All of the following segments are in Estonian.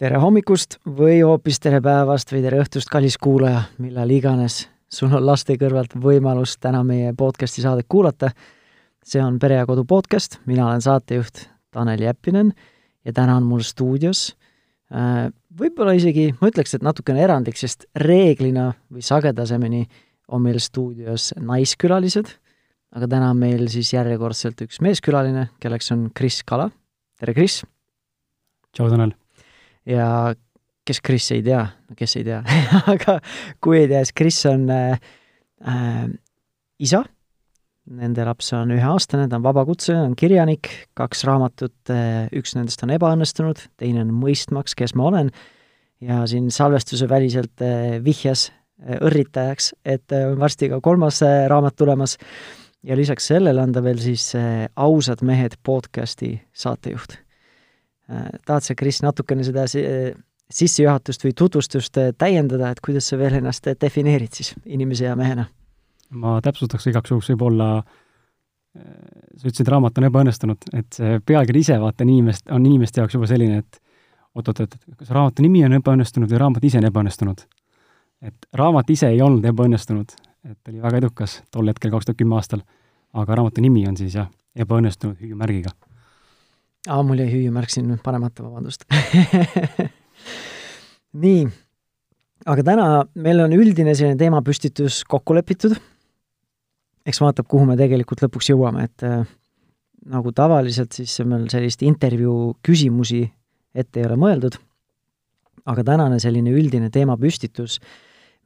tere hommikust või hoopis tere päevast või tere õhtust, kallis kuulaja, millal iganes sul on laste kõrvalt võimalus täna meie podcasti saadet kuulata. see on Pere ja Kodu podcast, mina olen saatejuht Tanel Jeppinen ja täna on mul stuudios äh, võib-olla isegi, ma ütleks, et natukene erandlik, sest reeglina või sagedasemini on meil stuudios naiskülalised, aga täna on meil siis järjekordselt üks meeskülaline, kelleks on Kris Kala. tere, Kris! tšau, Tanel! Ja kes Kris ei tea, kes ei tea aga kui ei tea, siis Kris on äh, äh, isa, nende laps on üheaastane, ta on vabakutseline, on kirjanik, kaks raamatut äh,, üks nendest on ebaõnnestunud, teine on Mõistmaks, kes ma olen, ja siin salvestuse väliselt äh, vihjas äh, õrritajaks, et äh, on varsti ka kolmas äh, raamat tulemas. Ja lisaks sellele on ta veel siis äh, Ausad mehed podcasti saatejuht. Tahad sa, Kris, natukene seda si- sissejuhatust või tutvustust äh, täiendada, et kuidas sa veel ennast äh, defineerid siis inimese ja mehena? ma täpsustaks igaks juhuks võib-olla, sa ütlesid, raamat on ebaõnnestunud, et see pealkiri ise, vaata, on inimest, on inimeste jaoks juba selline, et oot-oot, et kas raamatu nimi on ebaõnnestunud või raamat ise on ebaõnnestunud. et raamat ise ei olnud ebaõnnestunud, et oli väga edukas tol hetkel, kaks tuhat kümme aastal, aga raamatu nimi on siis jah, ebaõnnestunud hüüumärgiga. Aa, mul jäi hüüumärk siin panemata, vabandust nii, aga täna meil on üldine selline teemapüstitus kokku lepitud. eks vaatab, kuhu me tegelikult lõpuks jõuame, et äh, nagu tavaliselt, siis meil sellist intervjuu küsimusi ette ei ole mõeldud, aga tänane selline üldine teemapüstitus,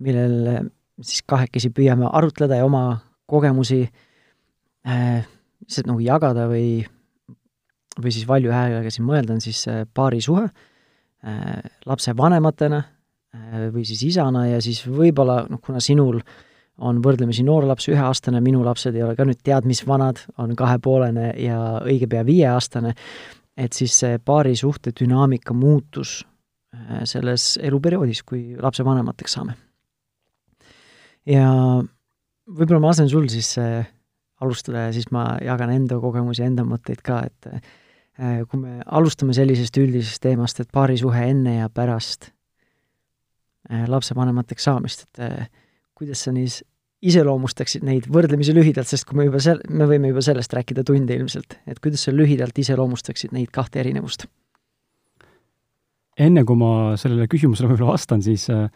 millel äh, siis kahekesi püüame arutleda ja oma kogemusi äh, lihtsalt nagu jagada või, või siis valju häälega siin mõelda, on siis äh, paarisuhe äh, lapsevanematena äh, või siis isana ja siis võib-olla noh, kuna sinul on võrdlemisi noor laps, üheaastane, minu lapsed ei ole ka nüüd tead mis vanad, on kahepoolene ja õige pea viieaastane, et siis see paarisuhte dünaamika muutus selles eluperioodis, kui lapsevanemateks saame. ja võib-olla ma lasen sul siis alustada ja siis ma jagan enda kogemusi, enda mõtteid ka, et kui me alustame sellisest üldisest teemast, et paarisuhe enne ja pärast äh, lapsevanemateks saamist, et äh, kuidas sa siis iseloomustaksid neid võrdlemisi lühidalt, sest kui me juba sel-, me võime juba sellest rääkida tunde ilmselt, et kuidas sa lühidalt iseloomustaksid neid kahte erinevust? enne, kui ma sellele küsimusele võib-olla vastan, siis äh,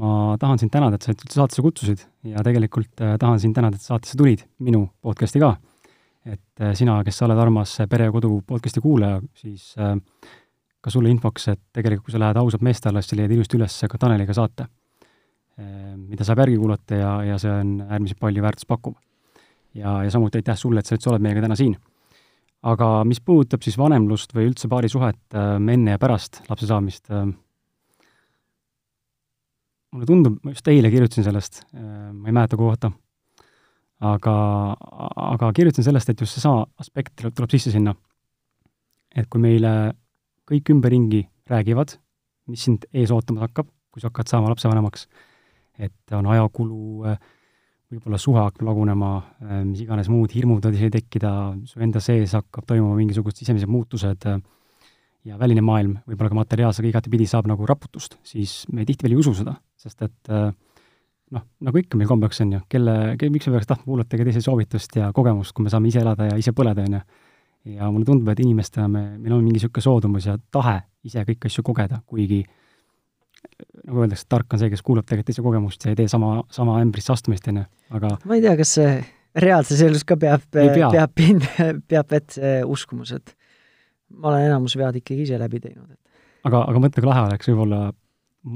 ma tahan sind tänada, et sa saatesse kutsusid ja tegelikult äh, tahan sind tänada, et saatesse tulid, minu podcasti ka. Et äh, sina, kes sa oled armas Pere ja Kodu podcasti kuulaja, siis äh, ka sulle infoks, et tegelikult kui sa lähed ausalt meeste alla, siis sa leiad ilusti üles ka Taneliga saate, mida saab järgi kuulata ja, ja see on äärmiselt palju väärtust pakkuv. ja, ja samuti aitäh sulle, et sa üldse oled meiega täna siin. aga mis puudutab siis vanemlust või üldse paarisuhet äh, enne ja pärast lapse saamist äh,, mulle tundub, ma just eile kirjutasin sellest, ma ei mäleta, kuhu kohta, aga, aga kirjutasin sellest, et just seesama aspekt tuleb, sisse sinna. et kui meile kõik ümberringi räägivad, mis sind ees ootamas hakkab, kui sa hakkad saama lapsevanemaks, et on ajakulu, võib-olla suhe hakkab lagunema, mis iganes muud hirmud võivad isegi tekkida, su enda sees hakkab toimuma mingisugused sisemised muutused ja väline maailm, võib-olla ka materiaalsega igatepidi saab nagu raputust, siis me tihtipeale ei usu seda sest et äh, noh, nagu ikka meil kombeks on ju, kelle, miks me peaks tahtma kuulata ka teise soovitust ja kogemust, kui me saame ise elada ja ise põleda, on ju. ja mulle tundub, et inimestena me, meil on mingi niisugune soodumus ja tahe ise kõiki asju kogeda, kuigi nagu öeldakse, tark on see, kes kuulab tegelikult teise kogemust ja ei tee sama, sama ämbrisse astumist, on ju, aga ma ei tea, kas see reaalses elus ka peab, pea. peab pind, peab vett see uskumus, et ma olen enamus vead ikkagi ise läbi teinud, et aga, aga mõtle, kui lahe oleks võib-olla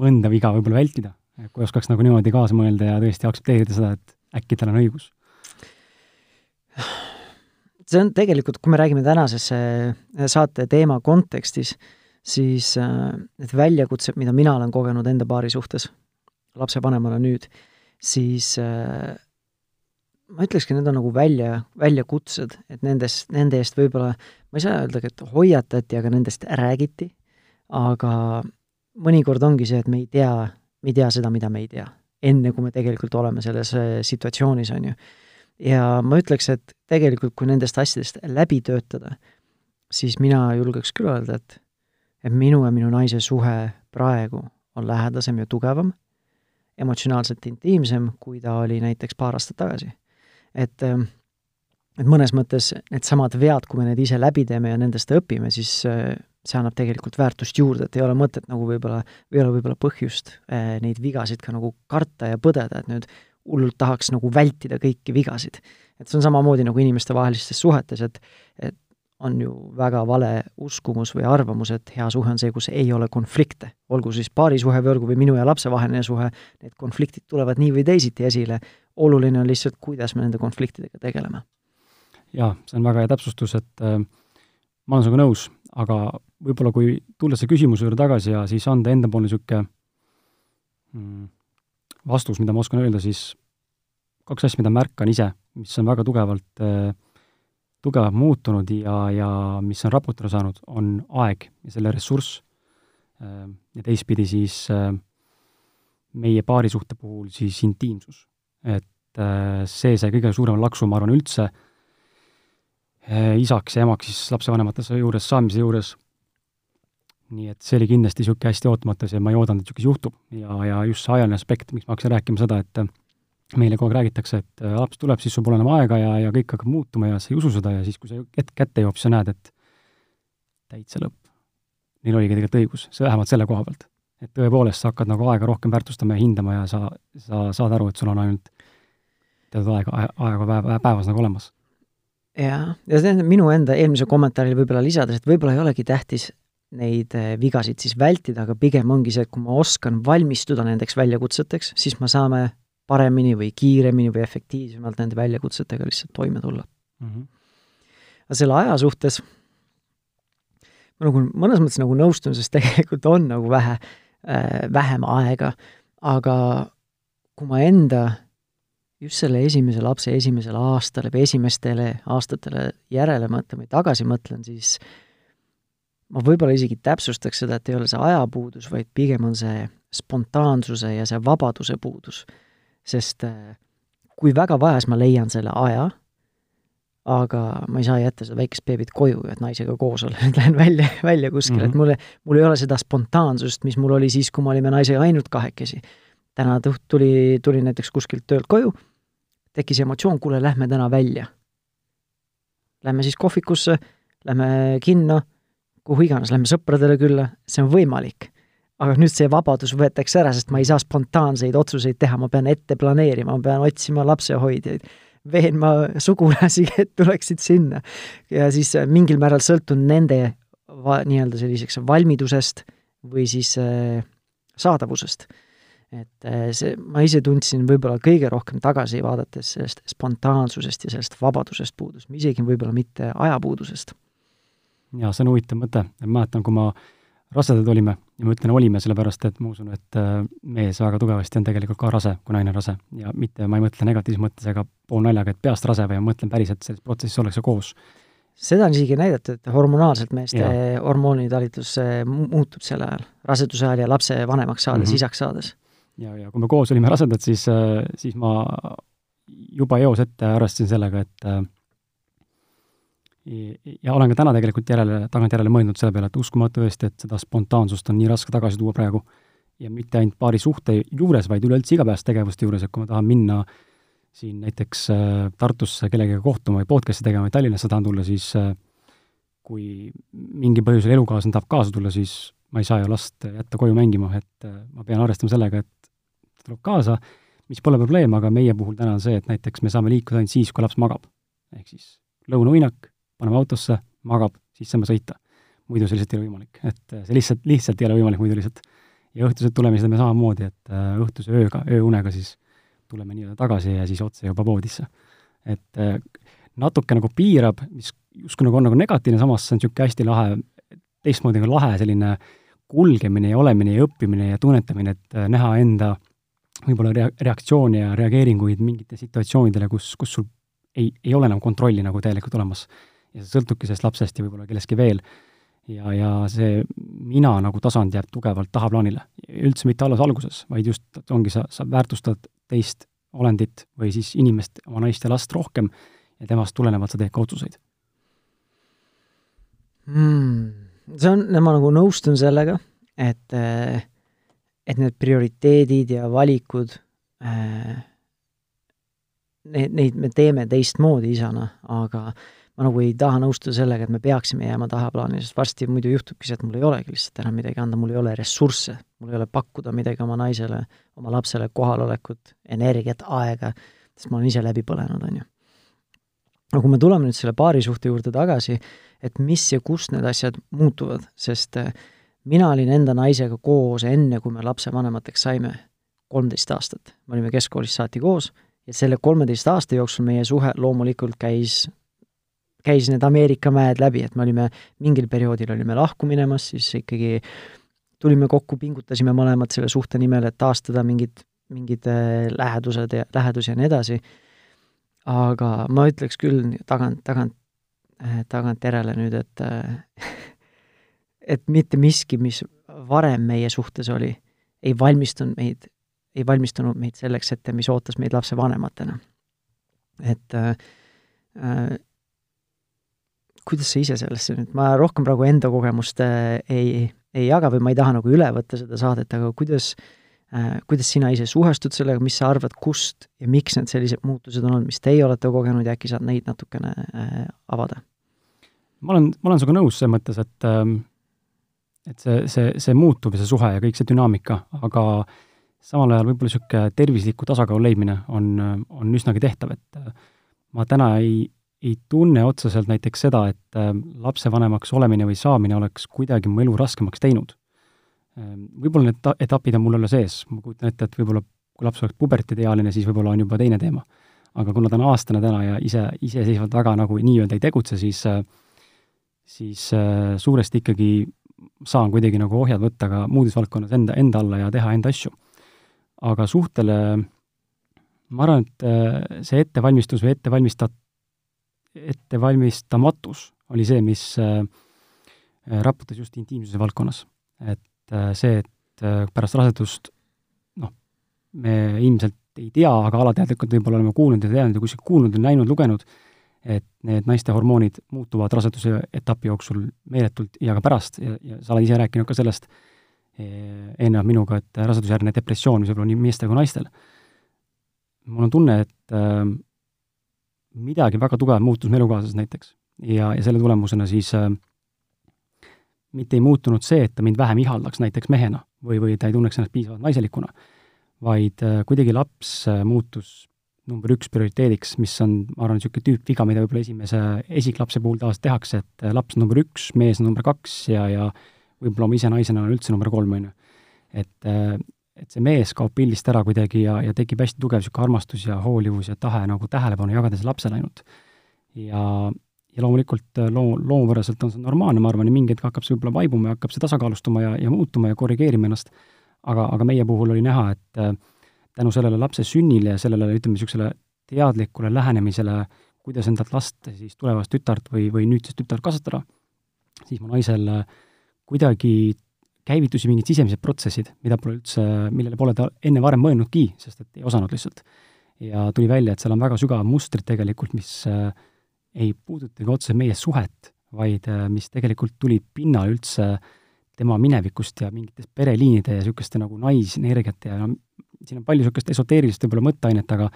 mõnda viga võib-olla vältida, kui oskaks nagu niimoodi kaasa mõelda ja tõesti aktsepteerida seda, et äkki tal on õigus. see on tegelikult, kui me räägime tänasesse saate teema kontekstis, siis need väljakutsed, mida mina olen kogenud enda paari suhtes, lapsevanemana nüüd, siis ma ütlekski, need on nagu välja, väljakutsed, et nendes, nende eest võib-olla, ma ei saa öelda, et hoiatati, aga nendest räägiti, aga mõnikord ongi see, et me ei tea, me ei tea seda, mida me ei tea. enne, kui me tegelikult oleme selles situatsioonis, on ju. ja ma ütleks, et tegelikult, kui nendest asjadest läbi töötada, siis mina julgeks küll öelda, et et minu ja minu naise suhe praegu on lähedasem ja tugevam, emotsionaalselt intiimsem, kui ta oli näiteks paar aastat tagasi. et, ähm, et mõnes mõttes needsamad vead, kui me need ise läbi teeme ja nendest õpime, siis äh, see annab tegelikult väärtust juurde, et ei ole mõtet nagu võib-olla, ei ole võib-olla põhjust eh, neid vigasid ka nagu karta ja põdeda, et nüüd hullult tahaks nagu vältida kõiki vigasid. et see on samamoodi nagu inimestevahelistes suhetes, et et on ju väga vale uskumus või arvamus, et hea suhe on see, kus ei ole konflikte. olgu siis paarisuhe või olgu või minu ja lapse vaheline suhe, need konfliktid tulevad nii või teisiti esile, oluline on lihtsalt, kuidas me nende konfliktidega tegeleme. jaa, see on väga hea täpsustus, et äh, ma olen sinuga nõus, aga võib-olla kui tulla selle küsimuse juurde tagasi ja siis anda endapoolne niisugune mm, vastus, mida ma oskan öelda, siis kaks asja, mida märkan ise, mis on väga tugevalt äh, tugevalt muutunud ja, ja mis on raputada saanud, on aeg ja selle ressurss äh,. ja teistpidi siis äh, meie paarisuhte puhul siis intiimsus. et äh, see sai kõige suurema laksu, ma arvan, üldse isaks ja emaks siis lapsevanemate juures saamise juures nii et see oli kindlasti niisugune hästi ootamatu asi ja ma ei oodanud, et niisugune juhtub. ja, ja just see ajaline aspekt, miks ma hakkasin rääkima seda, et meile kogu aeg räägitakse, et äh, laps tuleb, siis sul pole enam aega ja, ja kõik hakkab muutuma ja sa ei usu seda ja siis, kui see hetk kätte jõuab, sa näed, et täitsa lõpp. Neil oligi tegelikult õigus, see vähemalt selle koha pealt. et tõepoolest, sa hakkad nagu aega rohkem väärtustama ja hindama ja sa, sa saad aru, et sul on ainult teatud aega, aega päev, päevas nagu olemas. Jah, ja see tähendab minu enda eelmise kommentaarile võib-olla lisades, et võib-olla ei olegi tähtis neid äh, vigasid siis vältida, aga pigem ongi see, et kui ma oskan valmistuda nendeks väljakutseteks, siis me saame paremini või kiiremini või efektiivsemalt nende väljakutsetega lihtsalt toime tulla mm. -hmm. aga selle aja suhtes ma nagu mõnes mõttes nagu nõustun, sest tegelikult on nagu vähe äh,, vähem aega, aga kui ma enda just selle esimese lapse esimesele aastale või esimestele aastatele järele mõtlen või tagasi mõtlen, siis ma võib-olla isegi täpsustaks seda, et ei ole see ajapuudus, vaid pigem on see spontaansuse ja see vabaduse puudus. sest äh, kui väga vaja, siis ma leian selle aja, aga ma ei saa jätta seda väikest beebit koju, et naisega koos olla, et lähen välja, välja kuskile mm, -hmm. et mulle, mul ei ole seda spontaansust, mis mul oli siis, kui me olime naisega ainult kahekesi. täna tuli, tuli näiteks kuskilt töölt koju, tekkis emotsioon, kuule, lähme täna välja. Lähme siis kohvikusse, lähme kinno kuhu iganes, lähme sõpradele külla, see on võimalik. aga nüüd see vabadus võetakse ära, sest ma ei saa spontaanseid otsuseid teha, ma pean ette planeerima, ma pean otsima lapsehoidjaid, veenma sugulasi, et tuleksid sinna. ja siis mingil määral sõltun nende va-, nii-öelda selliseks valmidusest või siis äh, saadavusest. Et äh, see, ma ise tundsin võib-olla kõige rohkem tagasi vaadates sellest spontaansusest ja sellest vabadusest puudust, isegi võib-olla mitte ajapuudusest jaa, see on huvitav mõte, mäletan, kui ma rasedad olime ja ma ütlen olime, sellepärast et ma usun, et äh, mees väga tugevasti on tegelikult ka rase, kui naine on rase. ja mitte, ma ei mõtle negatiivses mõttes ega poolnaljaga, et peast rase, vaid ma mõtlen päriselt, selles protsessis ollakse koos. seda on isegi näidatud, et hormonaalselt meeste hormoonitalitlus muutub sel ajal, raseduse ajal ja lapse vanemaks saades mm, -hmm. isaks saades. Ja, ja kui me koos olime rasedad, siis, äh, siis ma juba eos ette arvestasin sellega, et äh, ja olen ka täna tegelikult järele, tagantjärele mõelnud selle peale, et uskumatu tõesti, et seda spontaansust on nii raske tagasi tuua praegu. ja mitte ainult paari suhte juures, vaid üleüldse igapäevaste tegevuste juures, et kui ma tahan minna siin näiteks äh, Tartusse kellegagi kohtuma või podcast'i tegema või Tallinnasse tahan tulla, siis kui mingil põhjusel elukaaslane tahab kaasa tulla, siis ma ei saa ju last jätta koju mängima, et ma pean arvestama sellega, et tuleb kaasa, mis pole probleem, aga meie puhul täna on see, et näiteks me saame liikuda ainult siis, kui laps magab. ehk siis lõunauinak, paneme autosse, magab, siis saame sõita. muidu see lihtsalt ei ole võimalik, et äh, see lihtsalt, lihtsalt ei ole võimalik muidu lihtsalt. ja õhtused tulemised me samamoodi, et äh, õhtuse ööga, ööunega siis tuleme nii-öelda tagasi ja siis otse juba voodisse. et äh, natuke nagu piirab, mis justkui nagu on nagu negatiivne, samas see on niisugune hästi lahe, teistmoodi nagu lahe selline kulgemine ja olemine ja õppimine ja tunnetamine, et näha enda võib-olla rea-, reaktsioone ja reageeringuid mingite situatsioonidele, kus, kus sul ei, ei ole enam kontrolli nagu täielikult olemas ja see sõltubki sellest lapsest ja võib-olla kellestki veel. ja, ja see mina nagu tasand jääb tugevalt tahaplaanile. üldse mitte alles alguses, vaid just ongi, sa, sa väärtustad teist olendit või siis inimest, oma naist ja last rohkem ja temast tulenevalt sa teed ka otsuseid hmm.. see on, ma nagu nõustun sellega, et, et need prioriteedid ja valikud, neid, neid me teeme teistmoodi isana, aga ma nagu ei taha nõustuda sellega, et me peaksime jääma tahaplaani, sest varsti muidu juhtubki see, et mul ei olegi lihtsalt enam midagi anda, mul ei ole ressursse, mul ei ole pakkuda midagi oma naisele, oma lapsele, kohalolekut, energiat, aega, sest ma olen ise läbi põlenud, on ju. aga kui me tuleme nüüd selle paarisuhte juurde tagasi, et mis ja kus need asjad muutuvad, sest äh, mina olin enda naisega koos enne, kui me lapsevanemateks saime, kolmteist aastat. me olime keskkoolist saati koos ja selle kolmeteist aasta jooksul meie suhe loomulikult käis käis need Ameerika mäed läbi, et me olime, mingil perioodil olime lahku minemas, siis ikkagi tulime kokku, pingutasime mõlemad selle suhte nimel, et taastada mingid, mingid äh, lähedused ja, lähedus ja nii edasi, aga ma ütleks küll tagant, tagant, äh, tagantjärele nüüd, et äh, et mitte miski, mis varem meie suhtes oli, ei valmistunud meid, ei valmistunud meid selleks ette, mis ootas meid lapsevanematena. et äh, kuidas sa ise sellesse nüüd, ma rohkem praegu enda kogemust äh, ei, ei jaga või ma ei taha nagu üle võtta seda saadet, aga kuidas äh,, kuidas sina ise suhestud sellega, mis sa arvad, kust ja miks need sellised muutused on olnud, mis teie olete kogenud ja äkki saad neid natukene äh, avada? ma olen, ma olen sinuga nõus selles mõttes, et ähm, et see, see, see muutub ja see suhe ja kõik see dünaamika, aga samal ajal võib-olla niisugune tervisliku tasakaalu leidmine on, on üsnagi tehtav, et äh, ma täna ei, ei tunne otseselt näiteks seda, et äh, lapsevanemaks olemine või saamine oleks kuidagi mu elu raskemaks teinud. Ähm, võib-olla need etapid on mul olla sees, ma kujutan ette, et võib-olla kui laps oleks puberteediealine, siis võib-olla on juba teine teema. aga kuna ta on aastane täna ja ise, iseseisvalt väga nagu nii-öelda ei tegutse, siis äh, siis suuresti ikkagi saan kuidagi nagu ohjad võtta ka muudes valdkonnas enda, enda alla ja teha enda asju. aga suhtele ma arvan, et see ettevalmistus või ettevalmistat-, ettevalmistamatus oli see, mis äh, raputas just intiimsuse valdkonnas. et äh, see, et äh, pärast rasedust noh, me ilmselt ei tea, aga alateadlikult võib-olla oleme kuulnud ja teadnud ja kuskilt kuulnud ja näinud, lugenud, et need naiste hormoonid muutuvad raseduse etapi jooksul meeletult ja ka pärast ja, ja sa oled ise rääkinud ka sellest eelnevalt minuga, et rasedusjärgne depressioon, mis võib-olla nii meestel kui naistel. mul on tunne, et midagi väga tugevat muutus mu elukaaslases näiteks. ja, ja selle tulemusena siis äh, mitte ei muutunud see, et ta mind vähem ihaldaks näiteks mehena või, või ta ei tunneks ennast piisavalt naiselikuna, vaid äh, kuidagi laps äh, muutus number üks prioriteediks, mis on, ma arvan, niisugune tüüpviga, mida võib-olla esimese esiklapse puhul tavaliselt tehakse, et äh, laps number üks, mees number kaks ja, ja võib-olla ma ise naisena olen üldse number kolm, on ju. et äh, et see mees kaob pildist ära kuidagi ja, ja tekib hästi tugev niisugune armastus ja hoolivus ja tahe nagu tähelepanu jagada selle lapsele ainult. ja, ja loomulikult äh, loo, loomupäraselt on see normaalne, ma arvan, ja mingi hetk hakkab see võib-olla vaibuma ja hakkab see tasakaalustuma ja, ja muutuma ja korrigeerima ennast, aga, aga meie puhul oli näha, et äh, tänu sellele lapse sünnile ja sellele, ütleme, niisugusele teadlikule lähenemisele, kuidas endalt last, siis tulevast tütart või, või nüüdsest tütart kasvatada, siis mu naisel äh, kuidagi käivitusid mingid sisemised protsessid, mida pole üldse, millele pole ta enne varem mõelnudki, sest et ei osanud lihtsalt. ja tuli välja, et seal on väga sügav mustrid tegelikult, mis äh, ei puudutagi otseselt meie suhet, vaid äh, mis tegelikult tulid pinnale üldse tema minevikust ja mingitest pereliinide ja niisuguste nagu naisenergiate ja siin on palju niisugust esoteerilist võib-olla mõtteainet, aga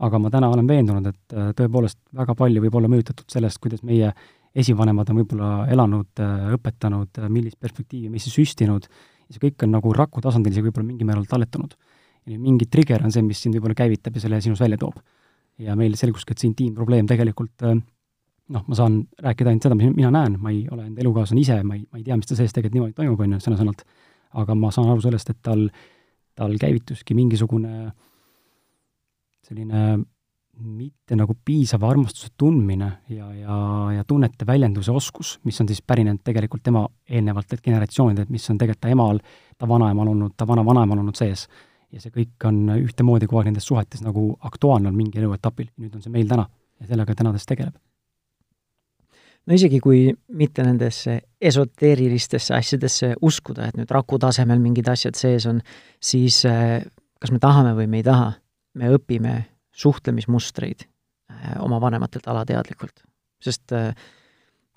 aga ma täna olen veendunud, et äh, tõepoolest väga palju võib olla mõjutatud sellest, kuidas meie esivanemad on võib-olla elanud, äh, õpetanud, äh, millist perspektiivi meisse süstinud, ja see kõik on nagu raku tasandil isegi võib-olla mingil määral talletunud. ja mingi trigger on see, mis sind võib-olla käivitab ja selle sinust välja toob. ja meil selguski, et see intiimprobleem tegelikult äh, noh, ma saan rääkida ainult seda, mis mina näen, ma ei ole enda elukaaslane ise, ma ei, ma ei tea, mis ta sees tegelikult niimoodi toimub, on ju, sõna-sõnalt, aga ma saan aru sellest, et tal, tal käivituski mingisugune selline mitte nagu piisava armastuse tundmine ja, ja, ja tunnete väljenduse oskus, mis on siis pärinenud tegelikult tema eelnevatelt generatsioonidelt, mis on tegelikult ta emal, ta vanaemal olnud, ta vana-vanaemal olnud sees. ja see kõik on ühtemoodi kogu aeg nendes suhetes nagu aktuaalne olnud mingil eluetapil, nüüd on see meil täna ja sellega täna ta siis tegeleb. No isegi, kui mitte nendesse esoteerilistesse asjadesse uskuda, et nüüd raku tasemel mingid asjad sees on, siis eh, kas me tahame või me ei taha, me õpime suhtlemismustreid äh, oma vanematelt alateadlikult. sest äh,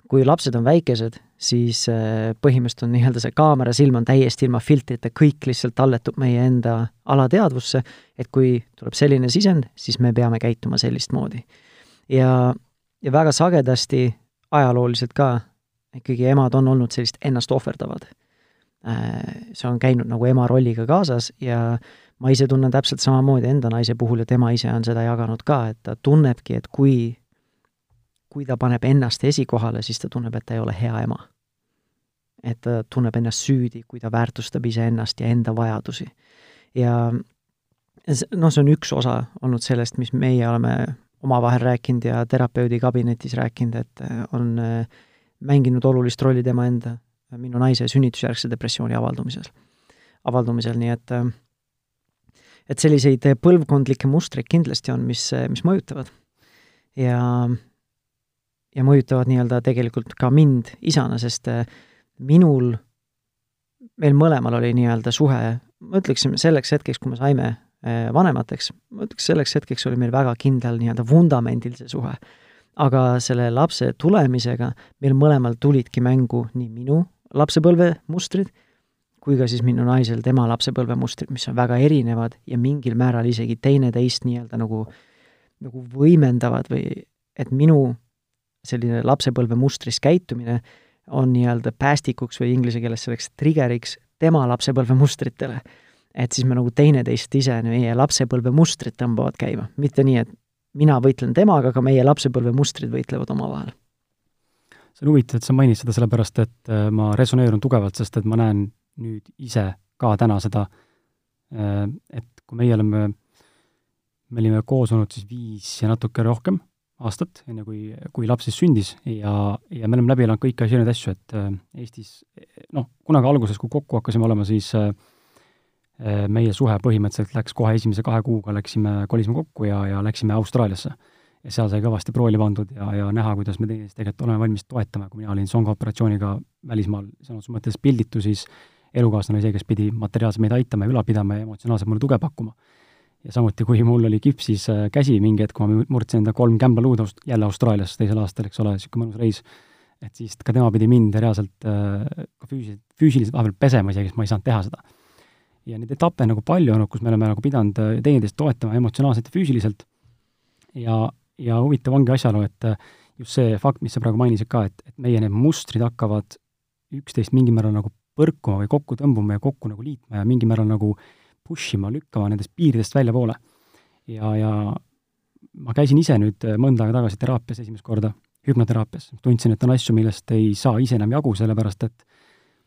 kui lapsed on väikesed, siis äh, põhimõtteliselt on nii-öelda see kaamera silm on täiesti ilma filtrita, kõik lihtsalt talletub meie enda alateadvusse, et kui tuleb selline sisend, siis me peame käituma sellist moodi. ja, ja väga sagedasti ajalooliselt ka ikkagi emad on olnud sellist ennast ohverdavad. Äh, see on käinud nagu ema rolliga kaasas ja ma ise tunnen täpselt samamoodi enda naise puhul ja tema ise on seda jaganud ka, et ta tunnebki, et kui kui ta paneb ennast esikohale, siis ta tunneb, et ta ei ole hea ema. et ta tunneb ennast süüdi, kui ta väärtustab iseennast ja enda vajadusi. ja noh, see on üks osa olnud sellest, mis meie oleme omavahel rääkinud ja terapeudi kabinetis rääkinud, et äh, on äh, mänginud olulist rolli tema enda, minu naise sünnitusjärgse depressiooni avaldumisel, avaldumisel, nii et äh, et selliseid põlvkondlikke mustreid kindlasti on, mis, mis mõjutavad. ja ja mõjutavad nii-öelda tegelikult ka mind isana, sest äh, minul, meil mõlemal oli nii-öelda suhe, ma ütleksin selleks hetkeks, kui me saime äh, vanemateks, ma ütleks selleks hetkeks oli meil väga kindel nii-öelda vundamendil see suhe. aga selle lapse tulemisega meil mõlemal tulidki mängu nii minu lapsepõlve mustrid, kui ka siis minu naisel tema lapsepõlve mustrid, mis on väga erinevad ja mingil määral isegi teineteist nii-öelda nagu, nagu võimendavad või et minu selline lapsepõlve mustris käitumine on nii-öelda päästikuks või inglise keeles selleks trigeriks tema lapsepõlve mustritele. Et siis me nagu teineteist ise, meie lapsepõlve mustrid tõmbavad käima, mitte nii, et mina võitlen temaga, aga meie lapsepõlve mustrid võitlevad omavahel. see on huvitav, et sa mainid seda sellepärast, et äh, ma resoneerun tugevalt, sest et ma näen nüüd ise ka täna seda, äh, et kui meie oleme, me olime koos olnud siis viis ja natuke rohkem aastat, enne kui, kui laps siis sündis ja, ja me oleme läbi elanud kõiki asju, neid asju, et äh, Eestis noh, kunagi alguses, kui kokku hakkasime olema, siis äh, meie suhe põhimõtteliselt läks kohe esimese kahe kuuga, läksime, kolisime kokku ja, ja läksime Austraaliasse. ja seal sai kõvasti prooli pandud ja, ja näha, kuidas me teineteist tegelikult oleme valmis toetama, kui mina olin songaoperatsiooniga välismaal, sõna otseses mõttes pilditu, siis elukaaslane oli see, kes pidi materiaalselt meid aitama ja ülal pidama ja emotsionaalselt mulle tuge pakkuma ja samuti, kui mul oli kipsis äh, käsi mingi hetk, kui ma murdsin enda kolm kämblaluud jälle Austraalias teisel aastal, eks ole, niisugune mõnus reis, et siis ka tema pidi mind reaalselt äh, ka füüsiliselt, füüsiliselt vahepeal pesema isegi, sest ma ei saanud teha seda. Ja neid etappe nagu palju olnud, kus me oleme nagu pidanud äh, teineteist toetama emotsionaalselt ja füüsiliselt ja, ja huvitav ongi asjaolu, et just see fakt, mis sa praegu mainisid ka, et, et meie need mustrid hakkavad üksteist mingil määral nagu põrkuma või kokku tõmbuma ja kokku nagu liitma ja mingil määral nagu äh, push ima, lükkama nendest piiridest väljapoole. ja, ja ma käisin ise nüüd äh, mõnda aega tagasi teraapias esimest korda, hüpnoteraapias, tundsin, et on asju, millest ei saa ise enam jagu, sellepärast et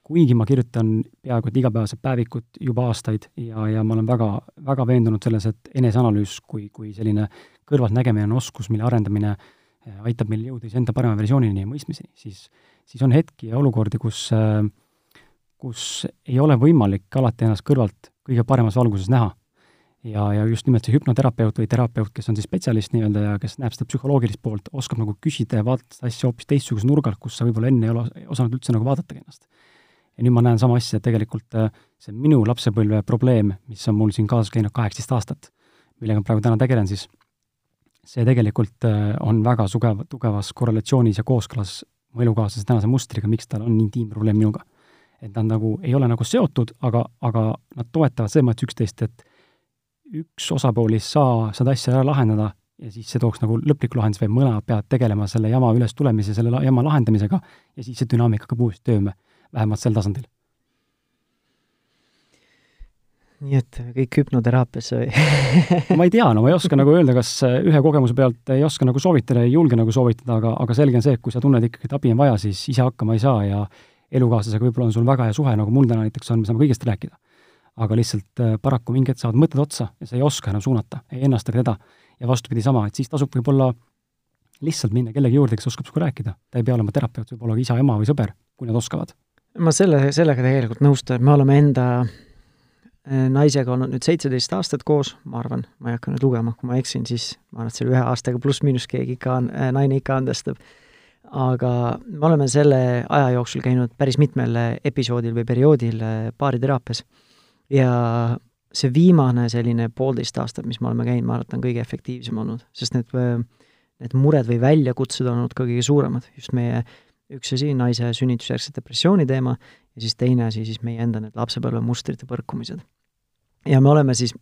kuigi ma kirjutan peaaegu et igapäevaselt päevikut juba aastaid ja, ja ma olen väga, väga veendunud selles, et eneseanalüüs kui, kui selline kõrvaltnägemine on oskus, mille arendamine äh, aitab meil jõuda iseenda parema versioonini ja mõistmiseni, siis, siis on hetki ja olukordi, kus, äh, kus ei ole võimalik alati ennast kõrvalt kõige paremas valguses näha. ja, ja just nimelt see hüpnoterapeut või terapeut, kes on siis spetsialist nii-öelda ja kes näeb seda psühholoogilist poolt, oskab nagu küsida ja vaadata asja hoopis teistsuguse nurga alt, kus sa võib-olla enne ei ole osanud üldse nagu vaadatagi ennast. Ja nüüd ma näen sama asja, et tegelikult äh, see minu lapsepõlve probleem, mis on mul siin kaasas käinud kaheksateist aastat, millega ma praegu täna tegelen, siis see tegelikult äh, on väga sugev, tugevas korrelatsioonis ja kooskõlas mu elukaaslase tänase mustriga, miks tal on intiimprobleem minuga. Et nad nagu ei ole nagu seotud, aga, aga nad toetavad selles mõttes üksteist, et üks osapool ei saa seda asja ära lahendada ja siis see tooks nagu lõpliku lahenduse, vaid mõlemad peavad tegelema selle jama ülestulemise, selle jama lahendamisega ja siis see dünaamika hakkab uuesti tööme, vähemalt sel tasandil. nii et kõik hüpnoteraapias või ma ei tea, no ma ei oska nagu öelda, kas ühe kogemuse pealt ei oska nagu soovitada, ei julge nagu soovitada, aga, aga selge on see, et kui sa tunned ikkagi, et abi on vaja, siis ise hakkama ei saa ja elukaaslasega võib-olla on sul väga hea suhe, nagu mul täna näiteks on, me saame kõigest rääkida. aga lihtsalt äh, paraku mingi hetk saavad mõtted otsa ja sa ei oska enam suunata, ei ennasta ka teda. ja vastupidi sama, et siis tasub võib-olla lihtsalt minna kellegi juurde, kes oskab sinuga rääkida. ta ei pea olema terapeut, võib olla ka isa, ema või sõber, kui nad oskavad. Ma selle, sellega tegelikult nõustun, me oleme enda äh, naisega olnud nüüd seitseteist aastat koos, ma arvan, ma ei hakka nüüd lugema, kui ma eksin, siis ma arvan, et selle ühe aastaga pluss-miinus keegi ikka äh, naine ikka andestab. Aga me oleme selle aja jooksul käinud päris mitmel episoodil või perioodil baariteraapias. Ja see viimane selline poolteist aastat, mis me oleme käinud, ma arvan, et on kõige efektiivsem olnud, sest need, need mured või väljakutsed on olnud ka kõige suuremad, just meie üks asi, naise sünnitusjärgse depressiooni teema, ja siis teine asi siis meie enda need lapsepõlvemustrite põrkumised. ja me oleme siis,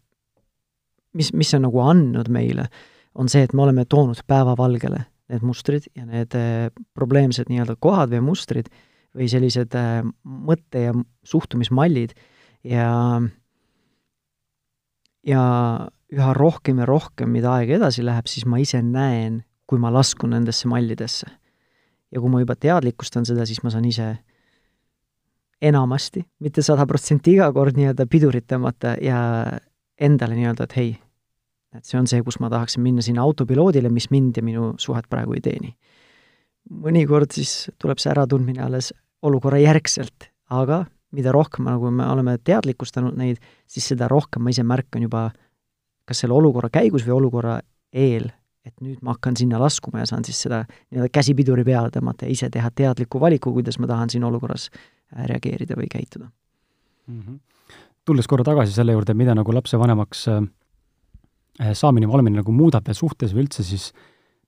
mis, mis see on nagu andnud meile, on see, et me oleme toonud päevavalgele need mustrid ja need äh, probleemsed nii-öelda kohad või mustrid või sellised äh, mõtte- ja suhtumismallid ja ja üha rohkem ja rohkem, mida aeg edasi läheb, siis ma ise näen, kui ma laskun nendesse mallidesse. Ja kui ma juba teadlikustan seda, siis ma saan ise enamasti, mitte sada protsenti iga kord nii-öelda pidurit tõmmata ja endale nii-öelda, et hei, et see on see, kus ma tahaksin minna sinna autopiloodile, mis mind ja minu suhet praegu ei teeni. mõnikord siis tuleb see äratundmine alles olukorra järgselt, aga mida rohkem nagu me oleme teadlikustanud neid, siis seda rohkem ma ise märkan juba kas selle olukorra käigus või olukorra eel, et nüüd ma hakkan sinna laskuma ja saan siis seda nii-öelda käsipiduri peale tõmmata ja ise teha teadliku valiku, kuidas ma tahan siin olukorras äh, reageerida või käituda mm. -hmm. tulles korra tagasi selle juurde, mida nagu lapsevanemaks äh, saamine või olemine nagu muudab veel suhtes või üldse, siis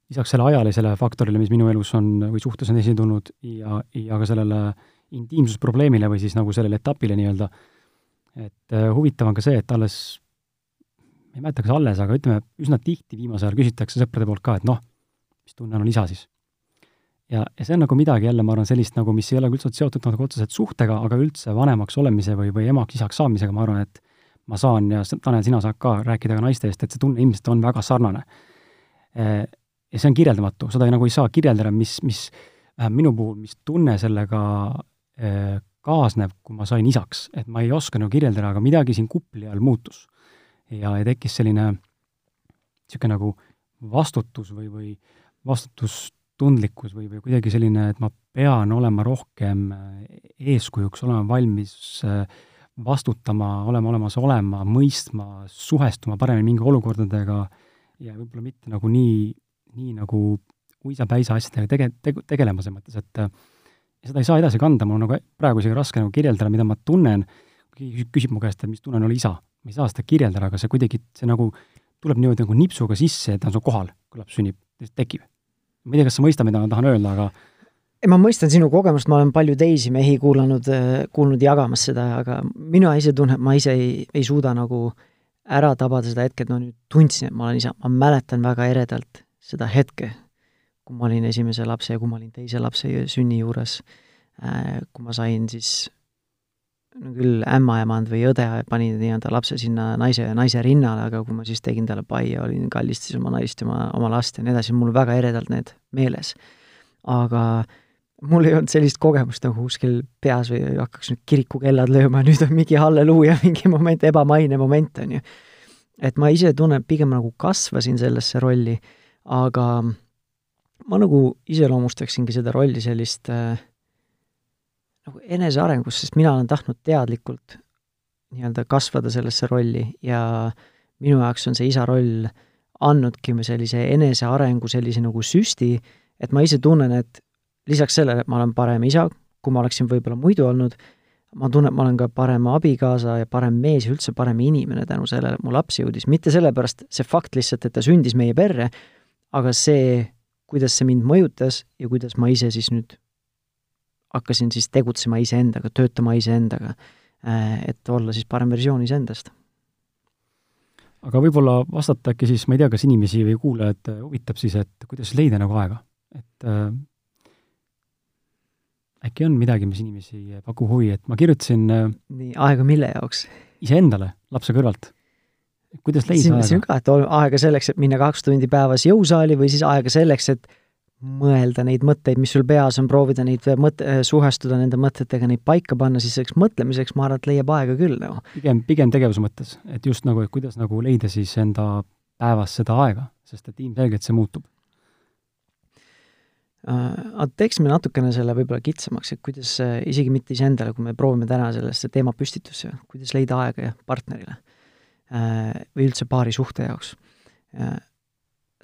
lisaks selle ajalisele faktorile, mis minu elus on või suhtes on esile tulnud ja, ja ka sellele intiimsusprobleemile või siis nagu sellele etapile nii-öelda, et äh, huvitav on ka see, et alles ma ei mäleta, kas alles, aga ütleme, üsna tihti viimasel ajal küsitakse sõprade poolt ka, et noh, mis tunne on isa siis. ja, ja see on nagu midagi jälle, ma arvan, sellist nagu, mis ei ole üldse seotud nagu otseselt suhtega, aga üldse vanemaks olemise või, või emaks-isaks saamisega, ma arvan, et ma saan ja Tanel, sina saad ka rääkida ka naiste eest, et see tunne ilmselt on väga sarnane. Ja see on kirjeldamatu, seda ei, nagu ei saa kirjeldada, mis, mis vähemalt minu puhul, mis tunne sellega kaasneb, kui ma sain isaks, et ma ei oska nagu kirjeldada, aga midagi siin kupli all muutus ja, ja tekkis selline niisugune nagu vastutus või, või vastutustundlikkus või, või kuidagi selline, et ma pean olema rohkem eeskujuks, olema valmis vastutama, olema olemas olema, mõistma, suhestuma paremini mingi olukordadega ja võib-olla mitte nagu nii, nii nagu uisapäisa asjadega tege-, tege-, tegelema, selles mõttes, et ja seda ei saa edasi kanda, mul on nagu praegu isegi raske nagu kirjeldada, mida ma tunnen, keegi küsib mu käest, et mis tunne on olla isa ma ei saa seda kirjeldada, aga see kuidagi, see nagu tuleb niimoodi nagu nipsuga sisse, et ta on sul kohal, kui laps sünnib, tekib. ma ei tea, kas sa mõistad, mida ma tahan öelda, aga ma mõistan sinu kogemust, ma olen palju teisi mehi kuulanud, kuulnud jagamas seda, aga mina ise tunnen, ma ise ei, ei suuda nagu ära tabada seda hetke, et no nüüd tundsin, et ma olen isa, ma mäletan väga eredalt seda hetke, kui ma olin esimese lapse ja kui ma olin teise lapse sünni juures, kui ma sain siis küll ämmaemand või õde pani nii-öelda lapse sinna naise, naise rinnale, aga kui ma siis tegin talle pai ja olin, kallistasin oma naist ja oma, oma last ja nii edasi, mul väga eredalt need meeles. aga mul ei olnud sellist kogemust nagu kuskil peas või hakkaks nüüd kirikukellad lööma, nüüd on mingi halleluuja mingi moment, ebamaine moment, on ju. et ma ise tunnen, pigem nagu kasvasin sellesse rolli, aga ma nagu iseloomustaksingi seda rolli sellist äh, nagu enesearengus, sest mina olen tahtnud teadlikult nii-öelda kasvada sellesse rolli ja minu jaoks on see isa roll andnudki sellise enesearengu sellise nagu süsti, et ma ise tunnen, et lisaks sellele, et ma olen parem isa, kui ma oleksin võib-olla muidu olnud, ma tunnen, et ma olen ka parem abikaasa ja parem mees ja üldse parem inimene tänu sellele, et mu laps jõudis, mitte sellepärast see fakt lihtsalt, et ta sündis meie perre, aga see, kuidas see mind mõjutas ja kuidas ma ise siis nüüd hakkasin siis tegutsema iseendaga, töötama iseendaga, äh, et olla siis parem versioon iseendast. aga võib-olla vastata äkki siis, ma ei tea, kas inimesi või kuulajaid huvitab siis, et kuidas leida nagu aega, et äh, äkki on midagi, mis inimesi pakub huvi, et ma kirjutasin äh, nii, aega mille jaoks? iseendale lapse kõrvalt. kuidas leida aega? siin ka, et aega selleks, et minna kaks tundi päevas jõusaali või siis aega selleks, et mõelda neid mõtteid, mis sul peas on, proovida neid mõt-, suhestuda nende mõtetega, neid paika panna, siis selleks mõtlemiseks ma arvan, et leiab aega küll nagu. pigem, pigem tegevuse mõttes, et just nagu, et kuidas nagu leida siis enda päevas seda aega, sest et ilmselgelt see muutub uh,. aga teeksime natukene selle võib-olla kitsamaks, et kuidas uh, isegi mitte iseendale, kui me proovime täna sellesse teemapüstitusse, kuidas leida aega partnerile uh, või üldse paari suhte jaoks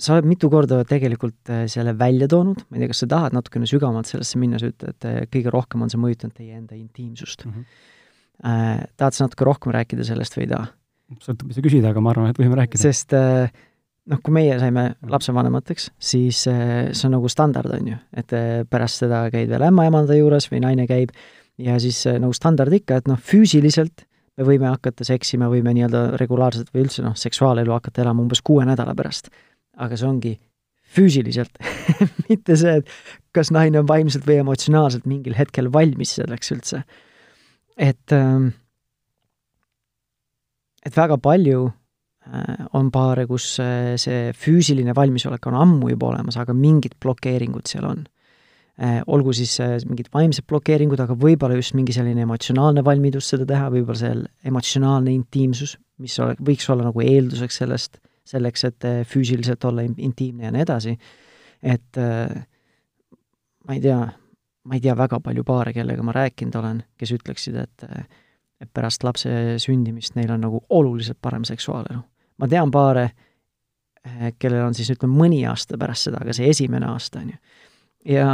sa oled mitu korda tegelikult äh, selle välja toonud, ma ei tea, kas sa tahad natukene sügavamalt sellesse minna, sa ütled, et äh, kõige rohkem on see mõjutanud teie enda intiimsust mm. -hmm. Tahad sa natuke rohkem rääkida sellest või ei taha? sõltub, mis sa küsid, aga ma arvan, et võime rääkida. sest noh, kui meie saime lapsevanemateks, siis see on nagu standard, on ju, et pärast seda käid veel ämmaemanda juures või naine käib ja siis nagu standard ikka, et noh, füüsiliselt me võime hakata seksima, võime nii-öelda regulaarselt või üldse noh, seksuaalelu hakata elama umbes kuue nädala pärast. Aga see ongi füüsiliselt mitte see, et kas naine on vaimselt või emotsionaalselt mingil hetkel valmis selleks üldse. et, ähm, et väga palju Äh, on paare, kus äh, see füüsiline valmisolek on ammu juba olemas, aga mingid blokeeringud seal on. Äh, olgu siis mingid vaimsed blokeeringud, aga võib-olla just mingi selline emotsionaalne valmidus seda teha, võib-olla see emotsionaalne intiimsus, mis ole, võiks olla nagu eelduseks sellest, selleks, et füüsiliselt olla intiimne ja nii edasi, et ma ei tea, ma ei tea väga palju paare, kellega ma rääkinud olen, kes ütleksid, et et pärast lapse sündimist neil on nagu oluliselt parem seksuaalelu ma tean paare, eh, kellel on siis ütleme, mõni aasta pärast seda, aga see esimene aasta, on ju. ja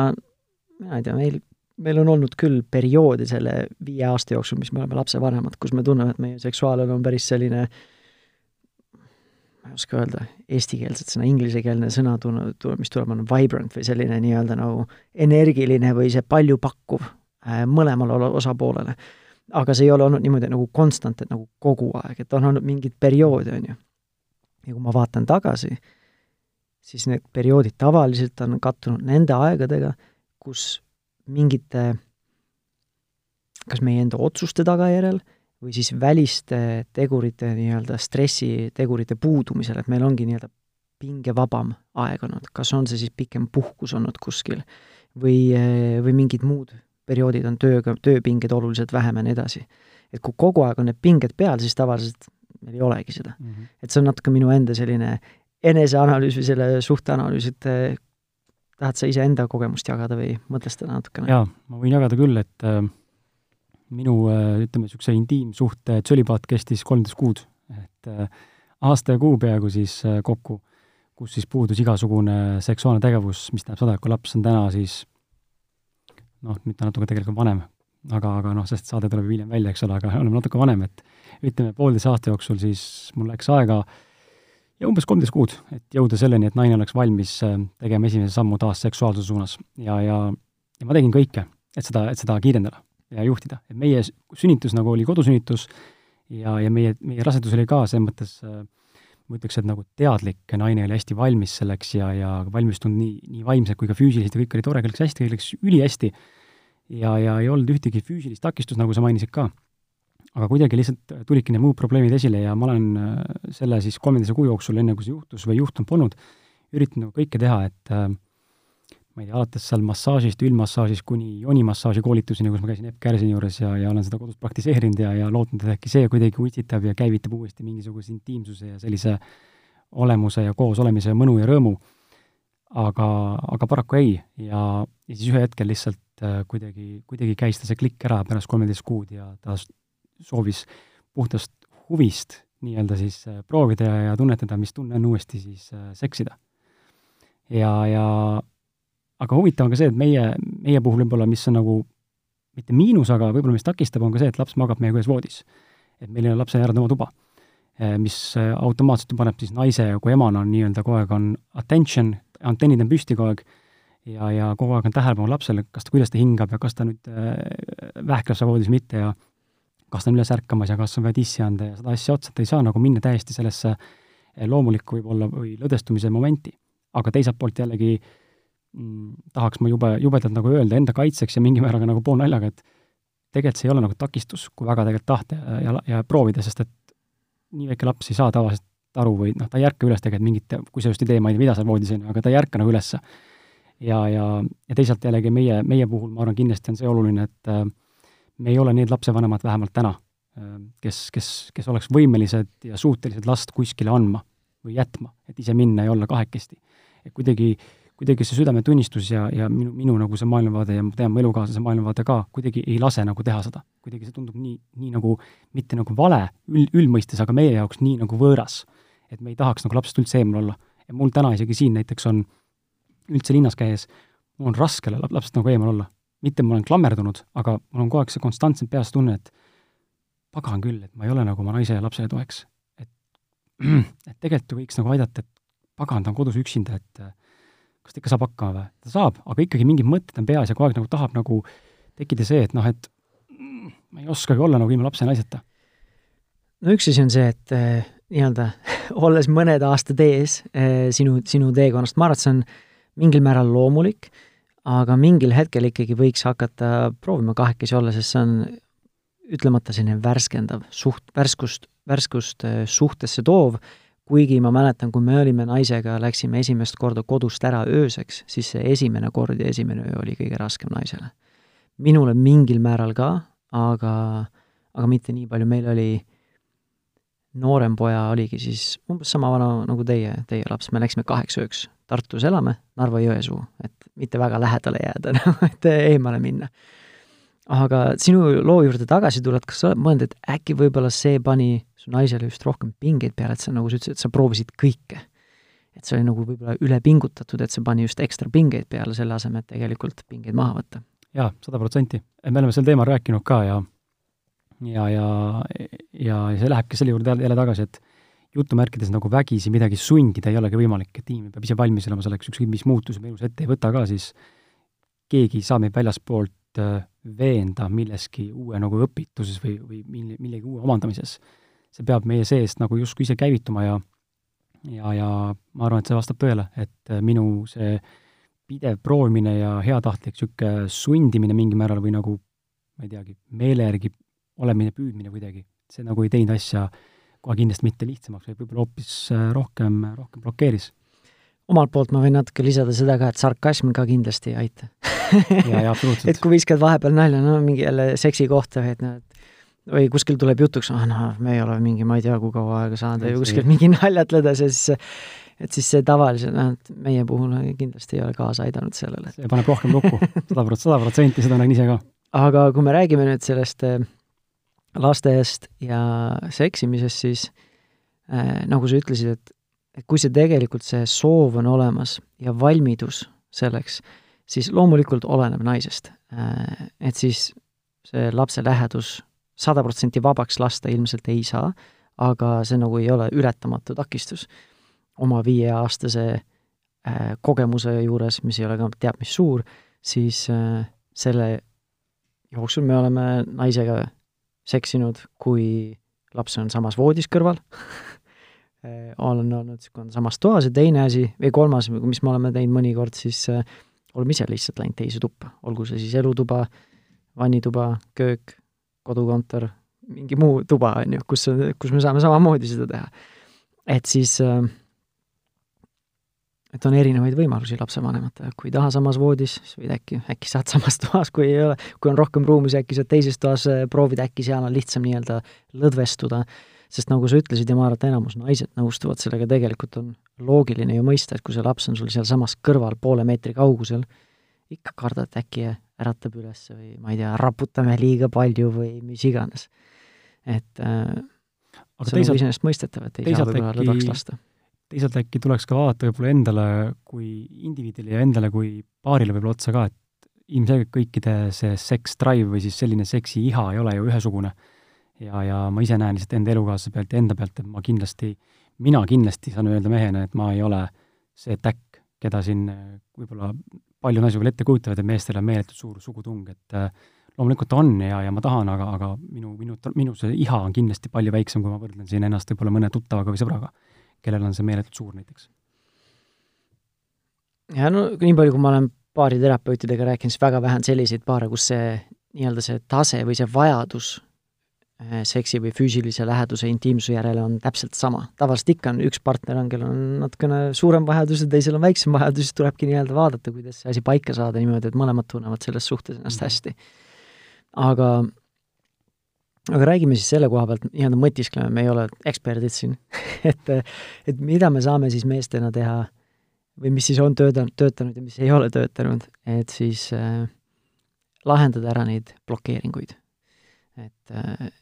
mina ei tea, meil, meil on olnud küll perioodi selle viie aasta jooksul, mis me oleme lapsevanemad, kus me tunneme, et meie seksuaalelu on päris selline ma ei oska öelda eestikeelset sõna, inglisekeelne sõna tule, tule, mis tuleb, on vibrant või selline nii-öelda nagu energiline või see paljupakkuv äh, mõlemale osapoolele. aga see ei ole olnud niimoodi nagu konstant, et nagu kogu aeg, et on olnud mingeid perioode, on ju ja kui ma vaatan tagasi, siis need perioodid tavaliselt on kattunud nende aegadega, kus mingite kas meie enda otsuste tagajärjel või siis väliste tegurite, nii-öelda stressitegurite puudumisel, et meil ongi nii-öelda pingevabam aeg olnud, kas on see siis pikem puhkus olnud kuskil või, või mingid muud perioodid on tööga, tööpinged oluliselt vähem ja nii edasi. et kui kogu aeg on need pinged peal, siis tavaliselt meil ei olegi seda mm. -hmm. et see on natuke minu enda selline eneseanalüüs või selle suhteanalüüs, et eh, tahad sa iseenda kogemust jagada või mõtestada natukene? jaa, ma võin jagada küll, et äh, minu äh, ütleme, niisuguse intiimsuhte tsölibaat kestis kolmteist kuud, et äh, aasta ja kuu peaaegu siis äh, kokku, kus siis puudus igasugune seksuaalne tegevus, mis tähendab seda, et kui laps on täna siis noh, nüüd ta natuke tegelikult vanem, aga, aga noh, sest saade tuleb hiljem välja, eks ole, aga oleme natuke vanem, et ütleme, poolteise aasta jooksul siis mul läks aega ja umbes kolmteist kuud, et jõuda selleni, et naine oleks valmis tegema esimese sammu taas seksuaalsuse suunas. ja, ja, ja ma tegin kõike, et seda, et seda kiirendada ja juhtida. et meie sünnitus nagu oli kodusünnitus ja, ja meie, meie rasedus oli ka selles mõttes ma ütleks, et nagu teadlik naine oli hästi valmis selleks ja, ja valmistunud nii, nii vaimselt kui ka füüsiliselt ja kõik oli tore, kõik läks hästi, kõik läks ülihästi ja, ja ei olnud ühtegi füüsilist takistust, nagu sa mainisid ka. aga kuidagi lihtsalt tulidki need muud probleemid esile ja ma olen äh, selle siis kolmeteise kuu jooksul, enne kui see juhtus või juhtunud polnud, üritanud kõike teha, et äh, ma ei tea, alates seal massaažist, üldmassaažist kuni joonimassaaži koolituseni, kus ma käisin Epp Kärsini juures ja, ja olen seda kodus praktiseerinud ja, ja lootnud, et äkki see kuidagi utsitab ja käivitab uuesti mingisuguse intiimsuse ja sellise olemuse ja koos olemise mõnu ja rõõmu. aga, aga paraku ei ja, ja siis ühel hetkel lihtsalt äh, kuidagi, kuidagi käis ta see klikk ära pärast kolmeteist kuud ja ta soovis puhtast huvist nii-öelda siis äh, proovida ja, ja tunnetada, mis tunne on uuesti siis äh, seksida. ja, ja aga huvitav on ka see, et meie, meie puhul võib-olla, mis on nagu mitte miinus, aga võib-olla mis takistab, on ka see, et laps magab meiega ühes voodis. et meil ei ole lapse järele oma tuba. mis automaatselt paneb siis naise kui emana nii-öelda kogu aeg on attention, antennid on püsti kogu aeg ja, ja kogu aeg on tähelepanu lapsele, kas ta, kuidas ta hingab ja kas ta nüüd äh, vähkleb seal voodis, mitte ja kas ta on üles ärkamas ja kas on vaja tissi anda ja seda asja otsa, et ei saa nagu minna täiesti sellesse loomulikku võib-olla või lõdvestumise momenti. aga teiselt poolt jällegi mm, tahaks ma jube, jubedalt nagu öelda enda kaitseks ja mingi määral ka nagu poolnaljaga, et tegelikult see ei ole nagu takistus, kui väga tegelikult tahta ja, ja, ja proovida, sest et nii väike laps ei saa tavaliselt aru või noh, ta ei ärka üles tegelikult mingit, kui sa just ei tee, ma ei tea, mida seal voodis on, aga ta ei ärka nagu ülesse. ja, ja, ja teisalt jällegi meie, meie puhul ma arvan, kindlasti on see oluline, et äh, me ei ole need lapsevanemad vähemalt täna, äh, kes, kes, kes oleks võimelised ja suutelised last kuskile andma või jätma, et ise minna ja olla kahekesti. et kuidagi äh, kuidagi see südametunnistus ja, ja minu, minu nagu see maailmavaade ja ma tean, mu elukaaslase maailmavaade ka kuidagi ei lase nagu teha seda. kuidagi see tundub nii, nii nagu, mitte nagu vale üld, üldmõistes, aga meie jaoks nii nagu võõras. et me ei tahaks nagu lapsest üldse eemal olla. ja mul täna isegi siin näiteks on, üldse linnas käies, mul on raske lapsest nagu eemal olla. mitte ma olen klammerdunud, aga mul on kogu aeg see konstantselt peas tunne, et pagan küll, et ma ei ole nagu oma naise ja lapsele toeks. et, et tegelikult ju võiks nagu aidata, et pagan, ta on kodus üksinda, et äh, kas ta ikka saab hakkama või? ta saab, aga ikkagi mingid mõtted on peas ja kogu aeg nagu tahab nagu tekkida see, et noh, et mm, ma ei oskagi olla nagu ilma lapse ja naiseta. no üks asi on see, et äh, nii-öelda olles mõned aastad ees äh, sinu, sinu teekonnast, ma arvan, et see on mingil määral loomulik, aga mingil hetkel ikkagi võiks hakata proovima kahekesi olla, sest see on ütlemata selline värskendav, suht, värskust, värskust äh, suhtesse toov, kuigi ma mäletan, kui me olime naisega, läksime esimest korda kodust ära ööseks, siis see esimene kord ja esimene öö oli kõige raskem naisele. minule mingil määral ka, aga, aga mitte nii palju, meil oli noorem poja oligi siis umbes sama vana nagu teie, teie laps, me läksime kaheks ööks. Tartus elame, Narva-Jõesuu, et mitte väga lähedale jääda et eemale minna aga sinu loo juurde tagasi tuled, kas sa oled mõelnud, et äkki võib-olla see pani su naisele just rohkem pingeid peale, et sa nagu sa ütlesid, et sa proovisid kõike? et see oli nagu võib-olla ülepingutatud, et see pani just ekstra pingeid peale, selle asemel, et tegelikult pingeid maha võtta? jaa, sada protsenti. me oleme sel teemal rääkinud ka ja ja, ja, ja, ja see lähebki selle juurde jälle tagasi, et jutumärkides nagu vägisi midagi sundida ei olegi võimalik, et inimene peab ise valmis olema selleks, ükskõik mis muutusi me elus ette ei võta ka, siis keegi ei saa meid väljaspoolt äh, veenda milleski uue nagu õpituses või, või mille, millegi uue omandamises. see peab meie seest nagu justkui ise käivituma ja ja, ja ma arvan, et see vastab tõele, et äh, minu see pidev proovimine ja heatahtlik niisugune sundimine mingil määral või nagu ma ei teagi, meele järgi olemine, püüdmine kuidagi, see nagu ei teinud asja kohe kindlasti mitte lihtsamaks, vaid võib-olla hoopis äh, rohkem, rohkem blokeeris omalt poolt ma võin natuke lisada seda ka, et sarkasm ka kindlasti ei aita ja, ja et kui viskad vahepeal nalja, no mingi jälle seksi kohta et noh, et või kuskil tuleb jutuks, ah noh, me ei ole mingi, ma ei tea, kui kaua aega saanud või kuskil mingi naljatleda, siis et siis see tavaliselt, noh, et meie puhul kindlasti ei ole kaasa aidanud sellele. see paneb rohkem lukku, sada protsenti, sada protsenti, seda nägin ise ka. aga kui me räägime nüüd sellest äh, lastest ja seksimisest, siis äh, nagu sa ütlesid, et et kui see tegelikult, see soov on olemas ja valmidus selleks, siis loomulikult oleneb naisest. Äh, et siis see lapse lähedus sada protsenti vabaks lasta ilmselt ei saa, aga see nagu ei ole ületamatu takistus. oma viieaastase äh, kogemuse juures, mis ei ole ka teab mis suur, siis äh, selle jooksul me oleme naisega seksinud, kui laps on samas voodis kõrval Äh, olen olnud niisugune samas toas ja teine asi, või kolmas, mis me oleme teinud mõnikord, siis äh, oleme ise lihtsalt läinud teise tuppa, olgu see siis elutuba, vannituba, köök, kodukontor, mingi muu tuba, on ju, kus, kus me saame samamoodi seda teha. et siis äh, et on erinevaid võimalusi lapsevanematel, kui ei taha samas voodis, siis võid äkki, äkki saad samas toas, kui ei ole, kui on rohkem ruumi, siis äkki saad teises toas proovida, äkki seal on lihtsam nii-öelda lõdvestuda sest nagu sa ütlesid ja ma arvan, et enamus naised nõustuvad sellega, tegelikult on loogiline ju mõista, et kui see laps on sul sealsamas kõrval poole meetri kaugusel, ikka kardad, äkki äratab üles või ma ei tea, raputame liiga palju või mis iganes. et äh, aga see on iseenesestmõistetav, et ei saa võib-olla lõdvaks lasta. teisalt äkki tuleks ka vaadata võib-olla endale kui indiviidile ja endale kui paarile võib-olla otsa ka, et ilmselgelt kõikide see sex drive või siis selline seksi iha ei ole ju ühesugune ja, ja ma ise näen lihtsalt enda elukaaslase pealt ja enda pealt, et ma kindlasti, mina kindlasti saan öelda mehena, et ma ei ole see täkk, keda siin äh, võib-olla palju naisi veel ette kujutavad, et meestel on meeletult suur sugutung, et äh, loomulikult on ja, ja ma tahan, aga, aga minu, minu, minu see iha on kindlasti palju väiksem, kui ma võrdlen siin ennast võib-olla mõne tuttavaga või sõbraga, kellel on see meeletult suur näiteks. ja no nii palju, kui ma olen baariterapeutidega rääkinud, siis väga vähe on selliseid paare, kus see nii-öelda see tase või see vajadus seksi või füüsilise läheduse, intiimsuse järele on täpselt sama. tavaliselt ikka on üks partner on, kellel on natukene suurem vajadus ja teisel on väiksem vajadus, siis tulebki nii-öelda vaadata, kuidas see asi paika saada niimoodi, et mõlemad tunnevad selles suhtes ennast mhm. hästi. aga, aga räägime siis selle koha pealt, nii-öelda mõtiskleme, me ei ole eksperdid siin et, et mida me saame siis meestena teha või mis siis on töötanud, töötanud ja mis ei ole töötanud, et siis äh, lahendada ära neid blokeeringuid et,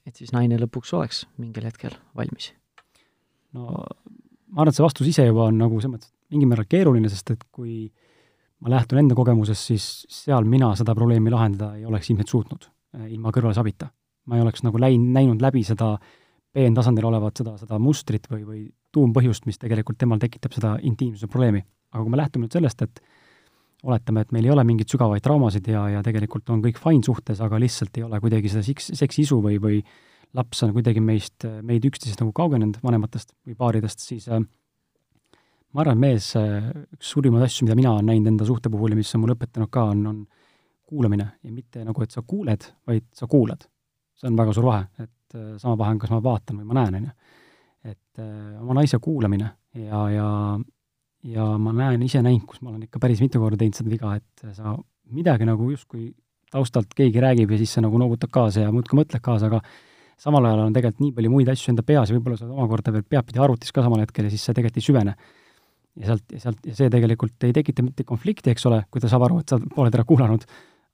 et siis naine lõpuks oleks mingil hetkel valmis? no ma arvan, et see vastus ise juba on nagu selles mõttes mingil määral keeruline, sest et kui ma lähtun enda kogemusest, siis seal mina seda probleemi lahendada ei oleks ilmselt suutnud eh, ilma kõrvalsabita. ma ei oleks nagu läinud, näinud läbi seda peentasandil olevat seda, seda mustrit või, või tuumpõhjust, mis tegelikult temal tekitab seda intiimsuse probleemi. aga kui me lähtume nüüd sellest, et oletame, et meil ei ole mingeid sügavaid traumasid ja, ja tegelikult on kõik fine suhtes, aga lihtsalt ei ole kuidagi seda seks, seksiisu või, või laps on kuidagi meist, meid üksteisest nagu kaugenenud, vanematest või paaridest, siis äh, ma arvan, et mees, äh, üks suurimaid asju, mida mina olen näinud enda suhte puhul ja mis on mulle õpetanud ka, on, on kuulamine ja mitte nagu, et sa kuuled, vaid sa kuulad. see on väga suur vahe, et äh, sama vahe on, kas ma vaatan või ma näen, on ju. et äh, oma naise kuulamine ja, ja ja ma näen, ise näinud, kus ma olen ikka päris mitu korda teinud seda viga, et sa midagi nagu justkui taustalt keegi räägib ja siis sa nagu noogutad kaasa ja muudkui mõtled kaasa, aga samal ajal on tegelikult nii palju muid asju enda peas ja võib-olla sa omakorda veel peadpidi arvutis ka samal hetkel ja siis sa tegelikult ei süvene. ja sealt, ja sealt, ja see tegelikult ei tekita mitte konflikti, eks ole, kui ta saab aru, et sa oled ära kuulanud,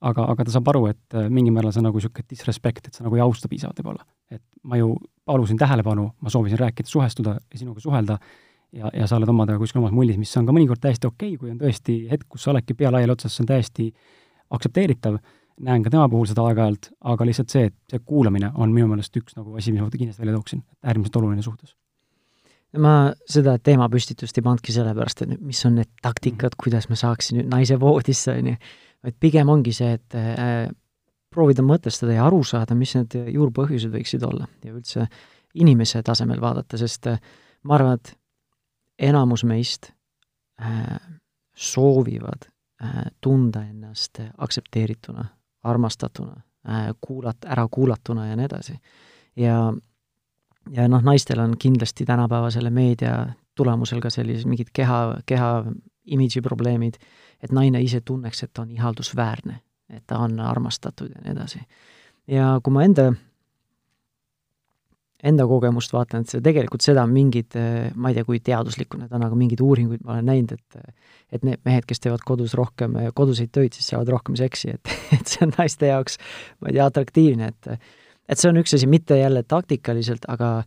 aga, aga ta saab aru, et äh, mingil määral see on nagu niisugune disrespect, et sa nagu ei austa piisavalt võib-olla. et ma ju palusin tähelepanu, ma soovisin rääkida, suhestuda ja sinuga suhelda ja, ja sa oled omadega kuskil omas mullis, mis on ka mõnikord täiesti okei okay,, kui on tõesti hetk, kus sa oledki pea laiali otsas, see on täiesti aktsepteeritav, näen ka tema puhul seda aeg-ajalt, aga lihtsalt see, et see kuulamine on minu meelest üks nagu asi, mis ma kindlasti välja tooksin, äärmiselt oluline suhtes ma seda teemapüstitust ei pannudki sellepärast, et mis on need taktikad, kuidas ma saaksin nüüd naise voodisse, on ju, vaid pigem ongi see, et äh, proovida mõtestada ja aru saada, mis need juurpõhjused võiksid olla ja üldse inimese tasemel vaadata, sest äh, ma arvan, et enamus meist äh, soovivad äh, tunda ennast aktsepteerituna, armastatuna äh,, kuulat-, ära kuulatuna ja nii edasi. ja, ja noh, naistel on kindlasti tänapäeva selle meedia tulemusel ka sellised mingid keha, keha imidži probleemid, et naine ise tunneks, et ta on ihaldusväärne, et ta on armastatud ja nii edasi. ja kui ma enda enda kogemust vaatan, et see tegelikult seda mingid, ma ei tea, kui teaduslikud need on, aga mingeid uuringuid ma olen näinud, et et need mehed, kes teevad kodus rohkem koduseid töid, siis saavad rohkem seksi, et, et see on naiste jaoks, ma ei tea, atraktiivne, et et see on üks asi, mitte jälle taktikaliselt, aga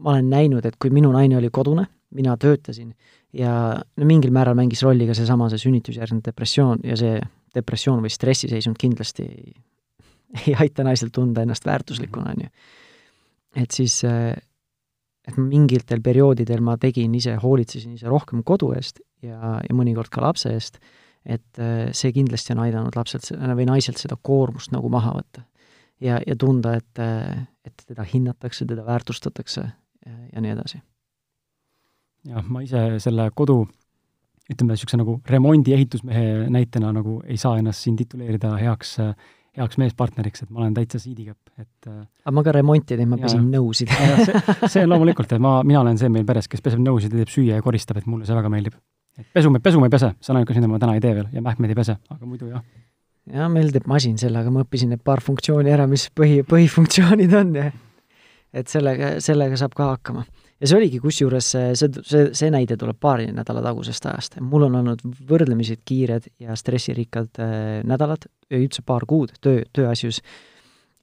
ma olen näinud, et kui minu naine oli kodune, mina töötasin ja no mingil määral mängis rolli ka seesama, see sünnitusjärgne depressioon ja see depressioon või stressiseisund kindlasti ei, ei aita naisel tunda ennast väärtuslikuna, on ju et siis, äh, et mingitel perioodidel ma tegin ise, hoolitsesin ise rohkem kodu eest ja, ja mõnikord ka lapse eest, et äh, see kindlasti on aidanud lapselt või naiselt seda koormust nagu maha võtta. ja, ja tunda, et, äh, et teda hinnatakse, teda väärtustatakse ja, ja nii edasi. jah, ma ise selle kodu ütleme, niisuguse nagu remondi ehitusmehe näitena nagu ei saa ennast siin tituleerida heaks heaks meespartneriks, et ma olen täitsa siidikäpp, et äh, aga ma ka remonti teen, ma pesin nõusid see, see on loomulikult, et ma, mina olen see meil peres, kes peseb nõusid ja teeb süüa ja koristab, et mulle see väga meeldib. et pesu, pesu ma ei pese, see on ainuke asi, mida ma täna ei tee veel. Ja mähkmeid ei pese, aga muidu jah. jah, meil teeb masin selle, aga ma õppisin need paar funktsiooni ära, mis põhi, põhifunktsioonid on. Ja et sellega, sellega saab ka hakkama ja see oligi kusjuures see, see, see, see näide tuleb paari nädala tagusest ajast. mul on olnud võrdlemisi kiired ja stressirikkad äh, nädalad, üldse paar kuud töö, tööasjus.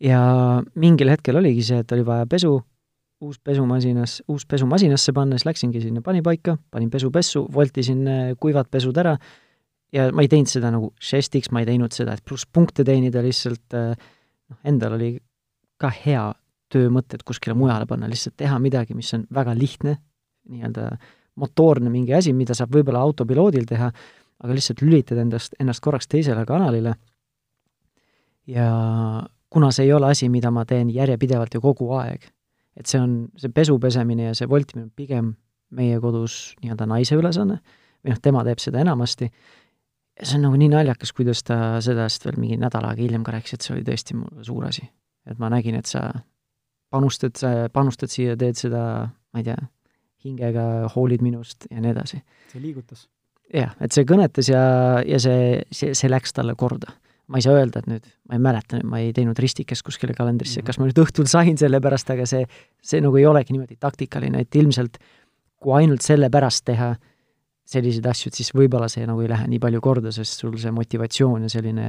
ja mingil hetkel oligi see, et oli vaja pesu, uus pesumasinas, uus pesu masinasse panna, siis läksingi sinna panipaika, panin pesu pessu, voltisin äh, kuivad pesud ära ja ma ei teinud seda nagu žestiks, ma ei teinud seda, et plusspunkte teenida, lihtsalt äh, noh, endal oli ka hea töömõtted kuskile mujale panna, lihtsalt teha midagi, mis on väga lihtne, nii-öelda motoorne mingi asi, mida saab võib-olla autopiloodil teha, aga lihtsalt lülitada endast, ennast korraks teisele kanalile ja kuna see ei ole asi, mida ma teen järjepidevalt ja kogu aeg, et see on, see pesu pesemine ja see voltimine on pigem meie kodus nii-öelda naise ülesanne, või noh, tema teeb seda enamasti, ja see on nagu nii naljakas, kuidas ta sellest veel mingi nädal aega hiljem ka rääkis, et see oli tõesti mulle suur asi. et ma nägin, et sa panustad, panustad siia, teed seda, ma ei tea, hingega, hoolid minust ja nii edasi. see liigutas. jah, et see kõnetas ja, ja see, see, see läks talle korda. ma ei saa öelda, et nüüd, ma ei mäleta, ma ei teinud ristikest kuskile kalendrisse mm, -hmm. kas ma nüüd õhtul sain selle pärast, aga see, see nagu ei olegi niimoodi taktikaline, et ilmselt kui ainult selle pärast teha selliseid asju, et siis võib-olla see nagu ei lähe nii palju korda, sest sul see motivatsioon ja selline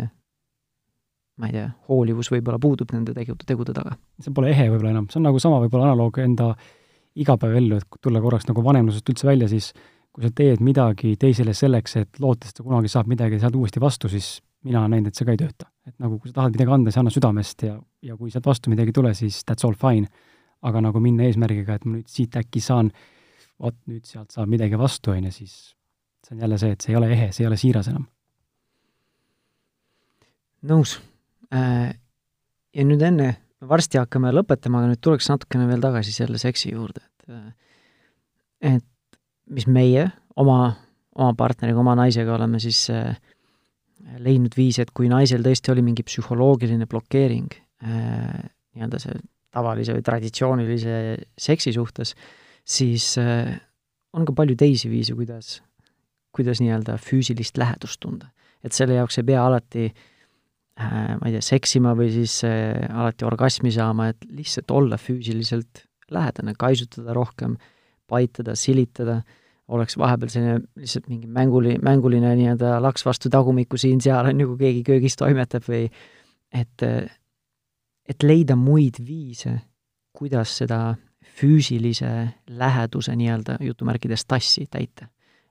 ma ei tea, hoolivus võib-olla puudub nende tegu, tegude taga. see pole ehe võib-olla enam, see on nagu sama võib-olla analoog enda igapäevaellu, et tulla korraks nagu vanemlusest üldse välja, siis kui sa teed midagi teisele selleks, et lootes, et ta kunagi saab midagi ja saad uuesti vastu, siis mina olen näinud, et see ka ei tööta. et nagu kui sa tahad midagi anda, siis anna südamest ja, ja kui sealt vastu midagi ei tule, siis that's all fine. aga nagu minna eesmärgiga, et ma nüüd siit äkki saan vot nüüd sealt saab midagi vastu, on ju, siis see on jälle see, et see ei ole ehe, see ei ole siiras enam. nõus. Äh, ja nüüd enne, varsti hakkame lõpetama, aga nüüd tuleks natukene veel tagasi selle seksi juurde, et äh, et mis meie oma, oma partneriga, oma naisega oleme siis äh, leidnud viisi, et kui naisel tõesti oli mingi psühholoogiline blokeering nii-öelda see tavalise või traditsioonilise seksi suhtes, siis on ka palju teisi viise, kuidas, kuidas nii-öelda füüsilist lähedust tunda. et selle jaoks ei pea alati äh, ma ei tea, seksima või siis äh, alati orgasmi saama, et lihtsalt olla füüsiliselt lähedane, kaisutada rohkem, paitada, silitada, oleks vahepeal selline lihtsalt mingi mänguli, mänguline nii-öelda laks vastu tagumikku siin-seal, on ju, kui keegi köögis toimetab või et, et leida muid viise, kuidas seda füüsilise läheduse nii-öelda jutumärkides tassi täita.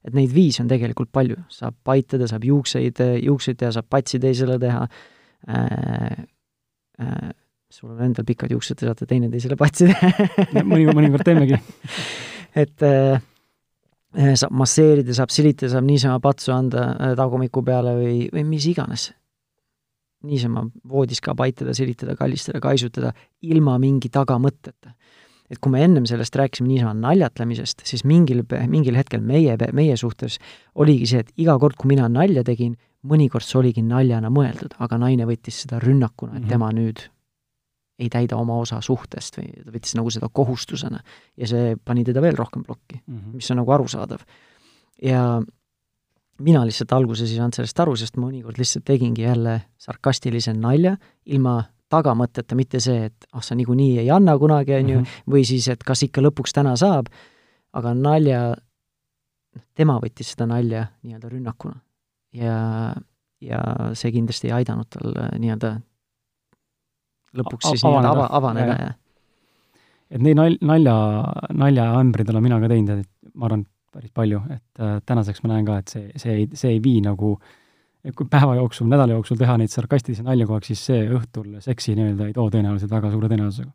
Et neid viise on tegelikult palju, saab paitada, saab juukseid, juukseid teha, saab patsi teisele teha äh,, äh, sul on endal pikad juuksed, te saate teineteisele patsi teha mõnikord, mõnikord teemegi et äh, saab masseerida, saab silitada, saab niisama patsu anda äh, tagumiku peale või, või mis iganes. niisama voodis ka paitada, silitada, kallistada, kaisutada, ilma mingi tagamõtteta. Et kui me ennem sellest rääkisime niisama naljatlemisest, siis mingil, mingil hetkel meie, meie suhtes oligi see, et iga kord, kui mina nalja tegin, mõnikord see oligi naljana mõeldud, aga naine võttis seda rünnakuna, et -hmm. tema nüüd ei täida oma osa suhtest või ta võttis nagu seda kohustusena. ja see pani teda veel rohkem plokki mm, -hmm. mis on nagu arusaadav. ja mina lihtsalt alguses ei saanud sellest aru, sest ma mõnikord lihtsalt tegingi jälle sarkastilise nalja ilma tagamõtteta, mitte see, et ah, sa niikuinii ei anna kunagi, on ju, mhm. või siis, et kas ikka lõpuks täna saab, aga nalja, noh, tema võttis seda nalja nii-öelda rünnakuna. ja, ja see kindlasti ei aidanud tal nii-öelda lõpuks siis nii-öelda ava, avaneda ja, ja. et neid nal-, nalja, naljaämbrid olen mina ka teinud, et ma arvan, päris palju, et äh, tänaseks ma näen ka, et see, see ei, see ei vii nagu et kui päeva jooksul, nädala jooksul teha neid sarkastilisi nalju kogu aeg, siis see õhtul seksi nii-öelda ei too tõenäoliselt väga suure tõenäosusega.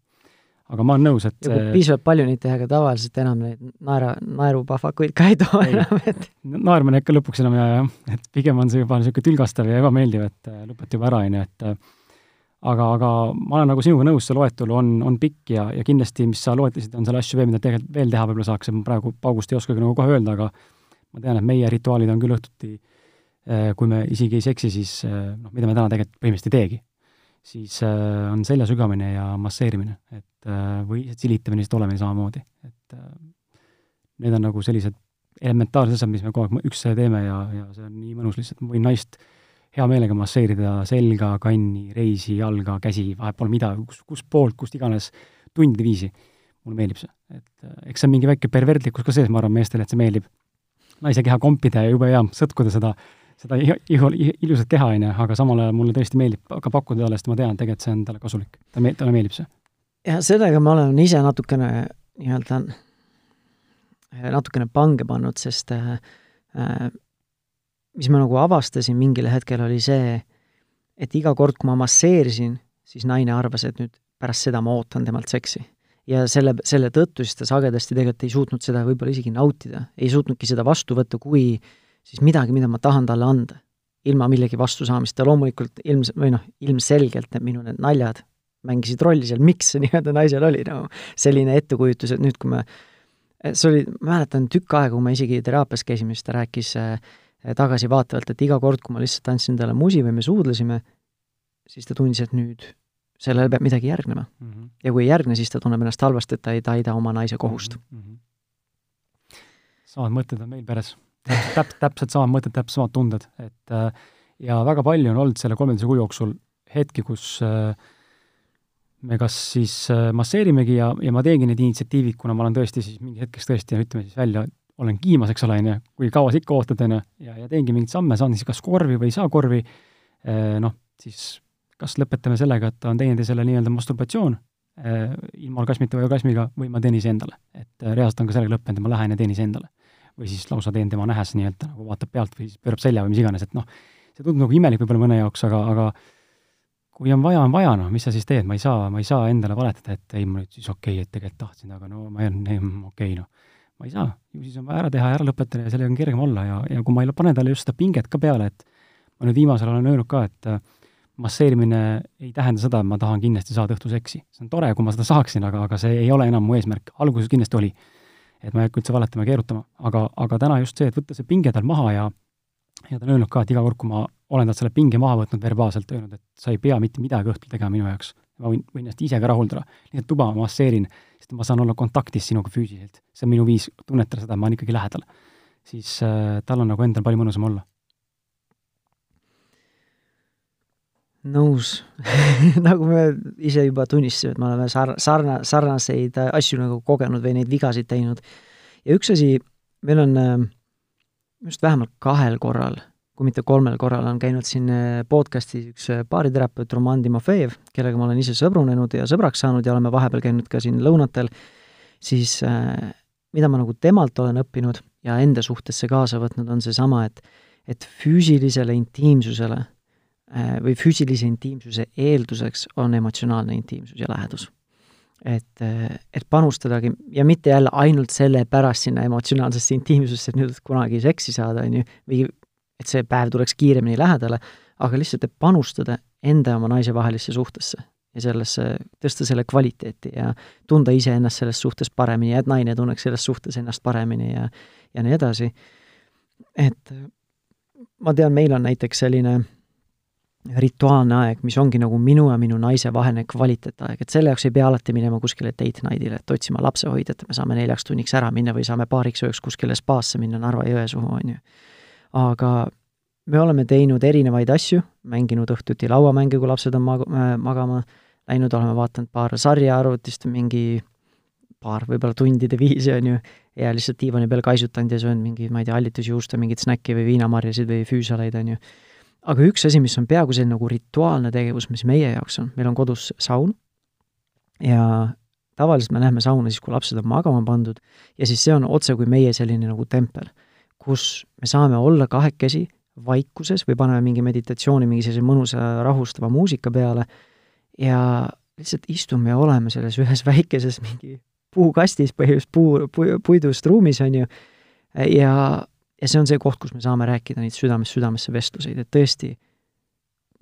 aga ma olen nõus, et ja kui piisavalt palju neid teha, ega tavaliselt enam neid naera, naerupahvakuid ka ei too ei, enam, et naermine ikka lõpuks enam aja jah, et pigem on see juba niisugune tülgastav ja ebameeldiv, et äh, lõpeta juba ära, on ju, et äh, aga, aga ma olen nagu sinuga nõus, see loetelu on, on pikk ja, ja kindlasti, mis sa loetlesid, on seal asju veel, mida tegelikult veel teha võib-olla saaks, et ma praegu paugust ei oskagi nagu kohe öelda, aga ma tean, et meie rituaalid on küll õhtuti, eh, kui me isegi ei seksi, siis eh, noh, mida me täna tegelikult põhimõtteliselt ei teegi, siis eh, on selja sügamine ja masseerimine, et või silitamine lihtsalt olemine samamoodi, et need on nagu sellised elementaarsed asjad, mis me kogu aeg üksteise teeme ja, ja see on nii mõnus lihtsalt, ma võin naist äh, hea meelega masseerida selga, kanni, reisi, jalga, käsi, vahet pole mida, kus, kus poolt, kust iganes, tundide viisi. mulle meeldib see, et äh, eks see on mingi väike pervertlikkus ka sees, ma arvan, meestele, et see meeldib. naise keha kompida ja jube hea sõtkuda seda, seda ihu, ilusat keha, on ju, aga samal ajal mulle tõesti meeldib ka pakkuda talle, sest ma tean, tegelikult see on talle kasulik. ta me-, talle meeldib see. ja sellega ma olen ise natukene nii-öelda natukene pange pannud, sest äh, äh mis ma nagu avastasin mingil hetkel, oli see, et iga kord, kui ma masseerisin, siis naine arvas, et nüüd pärast seda ma ootan temalt seksi. ja selle, selle tõttu siis ta sagedasti tegelikult ei suutnud seda võib-olla isegi nautida, ei suutnudki seda vastu võtta kui siis midagi, mida ma tahan talle anda, ilma millegi vastusaamist ja loomulikult ilms-, või noh, ilmselgelt need minu need naljad mängisid rolli seal, miks see nii-öelda naisel oli nagu no, selline ettekujutus, et nüüd, kui me, see oli, ma mäletan tükk aega, kui me isegi teraapias käisime, siis ta rääkis äh, tagasivaatavalt, et iga kord, kui ma lihtsalt andsin talle musi või me suudlesime, siis ta tundis, et nüüd sellele peab midagi järgnema mm. -hmm. ja kui ei järgne, siis ta tunneb ennast halvasti, et ta ei täida oma naise kohust mm. -hmm. samad mõtted on meil peres. Täpselt, täpselt, samad mõtted, täpselt samad tunded, et äh, ja väga palju on olnud selle kolmeteise kuu jooksul hetki, kus äh, me kas siis äh, masseerimegi ja, ja ma teengi neid initsiatiivid, kuna ma olen tõesti siis mingi hetkeks tõesti, ütleme siis välja, olen kiimas, eks ole, on ju, kui kaua sa ikka ootad, on ju, ja, ja teengi mingeid samme, saan siis kas korvi või ei saa korvi, noh, siis kas lõpetame sellega, et on teineteisele nii-öelda masturbatsioon ilma orgasmita või orgasmiga või ma teen iseendale. et reaalselt on ka sellega lõppenud ja ma lähen ja teen iseendale. Või siis lausa teen tema nähes nii-öelda nagu vaatab pealt või siis pöörab selja või mis iganes, et noh, see tundub nagu imelik võib-olla mõne jaoks, aga, aga kui on vaja, on vaja, noh, mis sa siis teed, ma ei saa, ma ei saa endale valetada, et ei, ma nüüd siis okei okay,, et tegelikult tahtsin, aga no ma ei olnud, okei okay,, noh ma ei saa, ju siis on vaja ära teha ära lõpetada ja sellega on kergem olla ja, ja kui ma ei pane talle just seda pinget ka peale, et ma nüüd viimasel olen öelnud ka, et äh, masseerimine ei tähenda seda, et ma tahan kindlasti saada õhtu seksi. see on tore, kui ma seda saaksin, aga, aga see ei ole enam mu eesmärk, alguses kindlasti oli. Et ma ei hakka üldse valetama ja keerutama, aga, aga täna just see, et võtta see pinge tal maha ja ja ta on öelnud ka, et iga kord, kui ma olen talt selle pinge maha võtnud verbaalselt, öelnud, et sa ei pea mitte midagi õhtul tegema minu jaoks. ma võin, võin ennast ise ka rahuldada, lihtsalt tuba masseerin, sest ma saan olla kontaktis sinuga füüsiliselt. see on minu viis tunnetada seda, et ma olen ikkagi lähedal. siis äh, tal on nagu endal palju mõnusam olla nõus nagu me ise juba tunnistasime, et me oleme sar-, sarna-, sarnaseid asju nagu kogenud või neid vigasid teinud. ja üks asi, meil on äh, arust vähemalt kahel korral, kui mitte kolmel korral, on käinud siin äh, podcastis üks äh, baariterapeut Roman Timofejev, kellega ma olen ise sõbrunenud ja sõbraks saanud ja oleme vahepeal käinud ka siin lõunatel, siis mida ma nagu temalt olen õppinud ja enda suhtesse kaasa võtnud, on seesama, et et füüsilisele intiimsusele või füüsilise intiimsuse eelduseks on emotsionaalne intiimsus ja lähedus. et, äh, et panustadagi ja mitte jälle ainult sellepärast sinna emotsionaalsesse intiimsusse, et nüüd kunagi seksi saada, on ju, või et see päev tuleks kiiremini lähedale, aga lihtsalt, et panustada enda ja oma naise vahelisse suhtesse ja sellesse, tõsta selle kvaliteeti ja tunda iseennast selles suhtes paremini ja et naine tunneks selles suhtes ennast paremini ja ja nii edasi. et ma tean, meil on näiteks selline rituaalne aeg, mis ongi nagu minu ja minu naise vaheline kvaliteetaeg, et selle jaoks ei pea alati minema kuskile date night'ile, et otsima lapsehoidjat, me saame neljaks tunniks ära minna või saame paariks ööks kuskile spaasse minna Narva-Jõesuhu, on ju. aga me oleme teinud erinevaid asju, mänginud õhtuti lauamänge, kui lapsed on mag-, magama läinud, oleme vaadanud paar sarja arvutist, mingi paar võib-olla tundide viisi, on ju, ja lihtsalt diivani peal kaisutanud ja söönud mingi, ma ei tea, hallitusjuuste, mingit snäkki või viinamarjasid või füüsaleid, on ju aga üks asi, mis on peaaegu selline nagu rituaalne tegevus, mis meie jaoks on, meil on kodus saun. Ja tavaliselt me läheme sauna siis, kui lapsed on magama pandud ja siis see on otse kui meie selline nagu tempel, kus me saame olla kahekesi vaikuses või paneme mingi meditatsiooni, mingi sellise mõnusa rahustava muusika peale ja lihtsalt istume ja oleme selles ühes väikeses mingi puukastis, põhimõtteliselt puu, puu, puidust ruumis, on ju, ja ja see on see koht, kus me saame rääkida neid südamest südamesse vestluseid, et tõesti,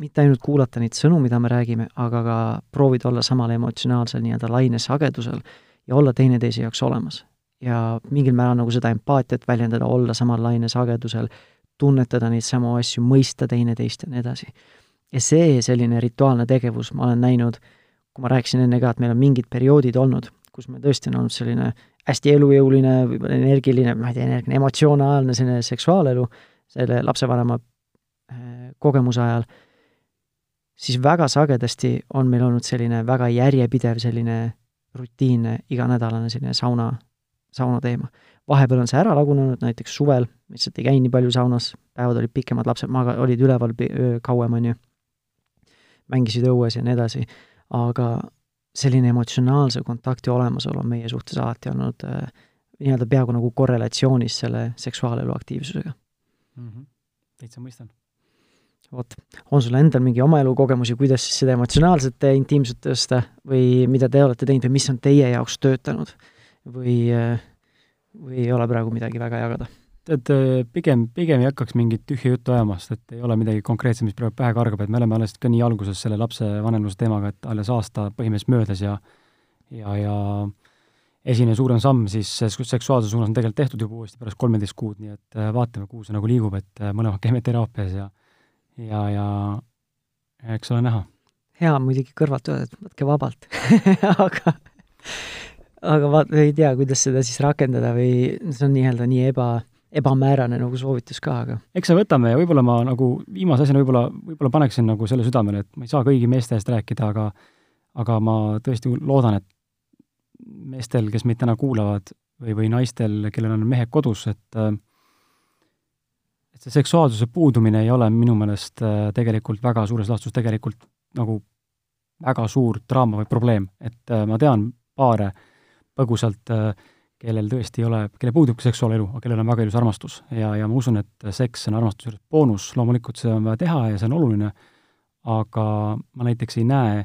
mitte ainult kuulata neid sõnu, mida me räägime, aga ka proovida olla samal emotsionaalsel nii-öelda lainesagedusel ja olla teineteise jaoks olemas. ja mingil määral nagu seda empaatiat väljendada, olla samal lainesagedusel, tunnetada neid samu asju, mõista teineteist ja nii edasi. ja see selline rituaalne tegevus, ma olen näinud, kui ma rääkisin enne ka, et meil on mingid perioodid olnud, kus meil tõesti on olnud selline hästi elujõuline, võib-olla energiline, ma ei tea, energiline, emotsionaalne selline seksuaalelu selle lapsevanema äh, kogemuse ajal, siis väga sagedasti on meil olnud selline väga järjepidev selline rutiinne iganädalane selline sauna, sauna teema. vahepeal on see ära lagunenud, näiteks suvel lihtsalt ei käi nii palju saunas, päevad olid pikemad, lapsed maga-, olid üleval kauem, on ju, mängisid õues ja nii edasi, aga selline emotsionaalse kontakti olemasolu on meie suhtes alati olnud äh, nii-öelda peaaegu nagu korrelatsioonis selle seksuaalelu aktiivsusega mm. -hmm. täitsa mõistan. vot, on sul endal mingi oma elukogemusi, kuidas siis seda emotsionaalset intiimsust tõsta või mida te olete teinud või mis on teie jaoks töötanud või, äh, või ei ole praegu midagi väga jagada? Äh, pigem, pigem ei hakkaks mingit tühja juttu ajama, sest et ei ole midagi konkreetset, mis praegu pähe kargab, et me oleme alles ka nii alguses selle lapse vanemluse teemaga, et alles aasta põhimõtteliselt möödas ja ja, ja esimene suurem samm siis seksuaalsuse suunas on tegelikult tehtud juba uuesti pärast kolmeteist kuud, nii et äh, vaatame, kuhu see nagu liigub, et äh, mõlemad käime teraapias ja ja, ja eks ole näha. hea muidugi kõrvalt öelda, et võtke vabalt aga aga vaat-, ei tea, kuidas seda siis rakendada või see on nii-öelda nii eba, ebamäärane nagu soovitus ka, aga eks me võtame ja võib-olla ma nagu viimase asjana võib-olla, võib-olla paneksin nagu selle südamele, et ma ei saa kõigi meeste eest rääkida, aga aga ma tõesti loodan, et meestel, kes meid täna kuulavad, või, või naistel, kellel on mehed kodus, et et see seksuaalsuse puudumine ei ole minu meelest tegelikult väga suures laastus tegelikult nagu väga suur draama või probleem, et ma tean paare põgusalt äh, kellel tõesti ei ole, kellel puudub seksuaalelu, aga kellel on väga ilus armastus. Ja, ja ma usun, et seks on armastuse juures boonus, loomulikult seda on vaja teha ja see on oluline, aga ma näiteks ei näe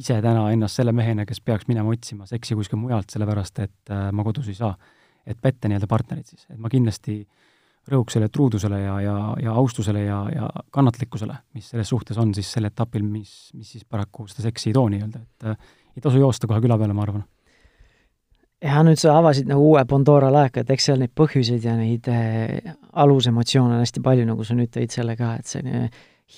ise täna ennast selle mehena, kes peaks minema otsima seksi kuskil mujalt, sellepärast et äh, ma kodus ei saa. et petta nii-öelda partnerit siis, et ma kindlasti rõhuks selle truudusele ja, ja, ja austusele ja, ja kannatlikkusele, mis selles suhtes on siis sel etapil, mis, mis siis paraku seda seksi ei too nii-öelda, et äh, ei tasu joosta kohe küla peale, ma arvan ja nüüd sa avasid nagu uue Pandora laeka, et eks seal neid põhjuseid ja neid äh, alusemotsioone on hästi palju, nagu sa nüüd tõid selle ka, et selline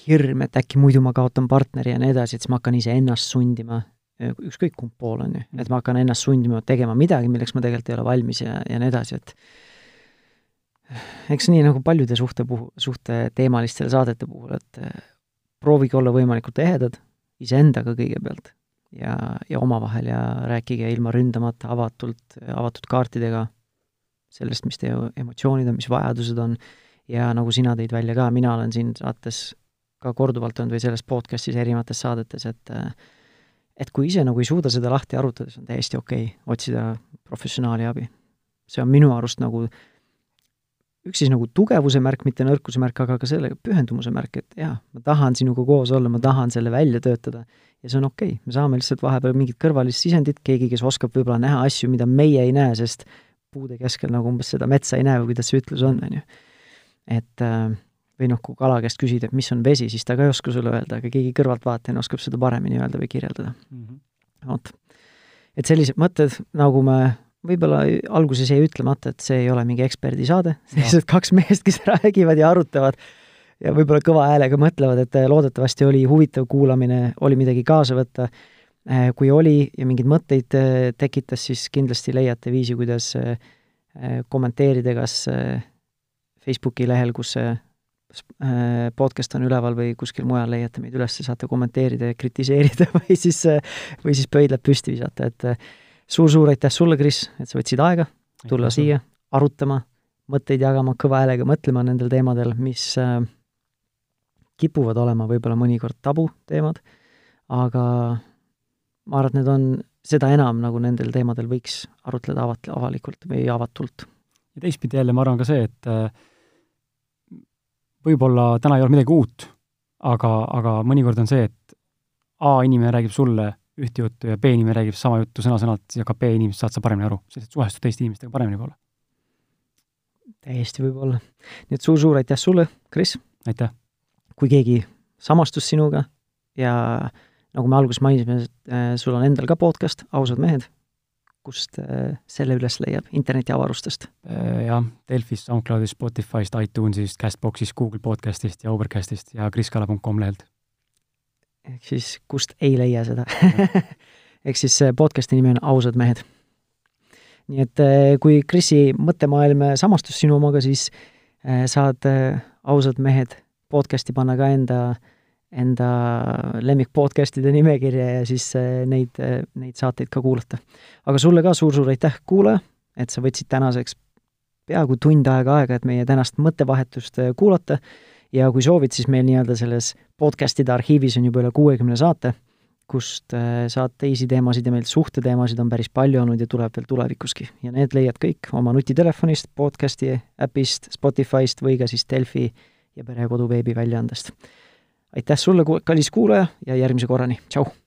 hirm, et äkki muidu ma kaotan partneri ja nii edasi, et siis ma hakkan iseennast sundima, ükskõik kumb pool on ju, et ma hakkan ennast sundima tegema midagi, milleks ma tegelikult ei ole valmis ja, ja nii edasi, et eks nii nagu paljude suhte puhul, suhteteemalistele saadete puhul, et äh, proovige olla võimalikult ehedad iseendaga kõigepealt ja, ja omavahel ja rääkige ilma ründamata, avatult, avatud kaartidega sellest, mis teie emotsioonid on, mis vajadused on, ja nagu sina tõid välja ka, mina olen siin saates ka korduvalt olnud või selles podcastis erinevates saadetes, et et kui ise nagu ei suuda seda lahti arutada, siis on täiesti okei okay otsida professionaali abi. see on minu arust nagu üks siis nagu tugevuse märk, mitte nõrkuse märk, aga ka selle pühendumuse märk, et jaa, ma tahan sinuga koos olla, ma tahan selle välja töötada ja see on okei okay., me saame lihtsalt vahepeal mingit kõrvalist sisendit, keegi, kes oskab võib-olla näha asju, mida meie ei näe, sest puude keskel nagu umbes seda metsa ei näe või kuidas see ütlus on, on ju. et äh, või noh, kui kala käest küsida, et mis on vesi, siis ta ka ei oska sulle öelda, aga keegi kõrvaltvaatajana oskab seda paremini öelda või kirjeldada mm. -hmm. vot. et sellised mõtted, nagu me võib-olla alguses jäi ütlemata, et see ei ole mingi eksperdisaade, sellised kaks meest, kes räägivad ja arutavad ja võib-olla kõva häälega mõtlevad, et loodetavasti oli huvitav kuulamine, oli midagi kaasa võtta. kui oli ja mingeid mõtteid tekitas, siis kindlasti leiate viisi, kuidas kommenteerida kas Facebooki lehel, kus see podcast on üleval või kuskil mujal leiate meid üles, saate kommenteerida ja kritiseerida või siis, või siis pöidlad püsti visata, et suur-suur aitäh sulle, Kris, et sa võtsid aega tulla aitäh. siia arutama, mõtteid jagama, kõva häälega mõtlema nendel teemadel, mis äh, kipuvad olema võib-olla mõnikord tabuteemad, aga ma arvan, et need on seda enam, nagu nendel teemadel võiks arutleda avat-, avalikult või avatult. ja teistpidi jälle ma arvan ka see, et äh, võib-olla täna ei ole midagi uut, aga, aga mõnikord on see, et A inimene räägib sulle ühte juttu ja B inimene räägib sama juttu sõna-sõnalt ja ka B inimesest saad sa paremini aru, sest et suhestud teiste inimestega paremini võib-olla. täiesti võib-olla. nii et suur-suur aitäh sulle, Kris! aitäh! kui keegi samastus sinuga ja nagu me alguses mainisime, äh, sul on endal ka podcast Ausad mehed kust äh, selle üles leiab, internetiavarustest? Äh, jah, Delfist, SoundCloudist, Spotify'st, iTunes'ist, Castbox'ist, Google podcast'ist ja Overcast'ist ja kriskala.com lehelt. Ehk siis, kust ei leia seda ehk siis podcast'i nimi on Ausad mehed. nii et äh, kui Krisi mõttemaailm samastus sinu omaga, siis saad Ausad mehed podcast'i panna ka enda äh, enda lemmik podcast'ide nimekirja ja siis äh, neid, äh, neid saateid ka kuulata. aga sulle ka suur-suur aitäh, kuulaja, et sa võtsid tänaseks peaaegu tund aega aega, et meie tänast mõttevahetust äh, kuulata ja kui soovid, siis meil nii-öelda selles podcast'ide arhiivis on juba üle kuuekümne saate, kust saad teisi teemasid ja meil suhteteemasid on päris palju olnud ja tuleb veel tulevikuski. ja need leiad kõik oma nutitelefonist, podcast'i äpist, Spotify'st või ka siis Delfi ja Perekodu veebiväljaandest aitäh sulle, kallis kuulaja ja järgmise korrani, tšau!